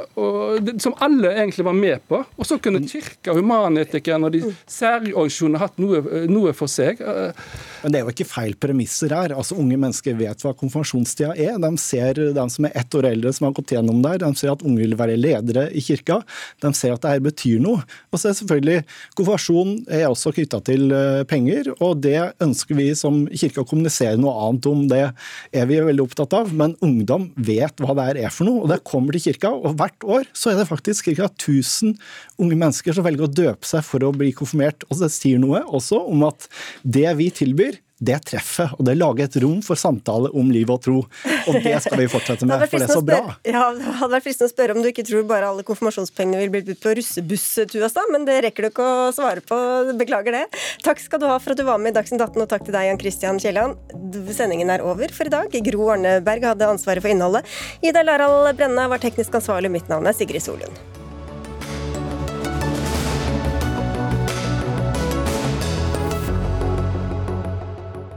S15: som alle egentlig var med på. Og så kunne Kirka, humanetikeren og de særorganisasjonene hatt noe, noe, for seg.
S16: Men det er jo ikke feil premisser her. Altså Unge mennesker vet hva konfirmasjonstida er. De ser dem som er ett år eldre som har gått gjennom der. De ser at unge vil være ledere i kirka. De ser at det her betyr noe. Og så er selvfølgelig Konfirmasjon er også knytta til penger, og det ønsker vi som kirke å kommunisere noe av annet om. Det er vi veldig opptatt av. Men ungdom vet hva det er for noe, og det kommer til kirka. Og hvert år så er det faktisk ca. 1000 unge mennesker som velger å døpe seg for å bli konfirmert. Og det sier noe også om at det vi tilbyr, det treffer, og det lager et rom for samtale om liv og tro. Og det skal vi fortsette med, for det er så bra.
S2: Ja, Det hadde vært fristende å spørre om du ikke tror bare alle konfirmasjonspengene vil bli brukt på russebuss, Tuastad, men det rekker du ikke å svare på. Beklager det. Takk skal du ha for at du var med i Dagsnytt 18, og takk til deg, Jan Christian Kielland. Sendingen er over for i dag. Gro Arneberg hadde ansvaret for innholdet. Ida Larald Brenna var teknisk ansvarlig. Mitt navn er Sigrid Solund.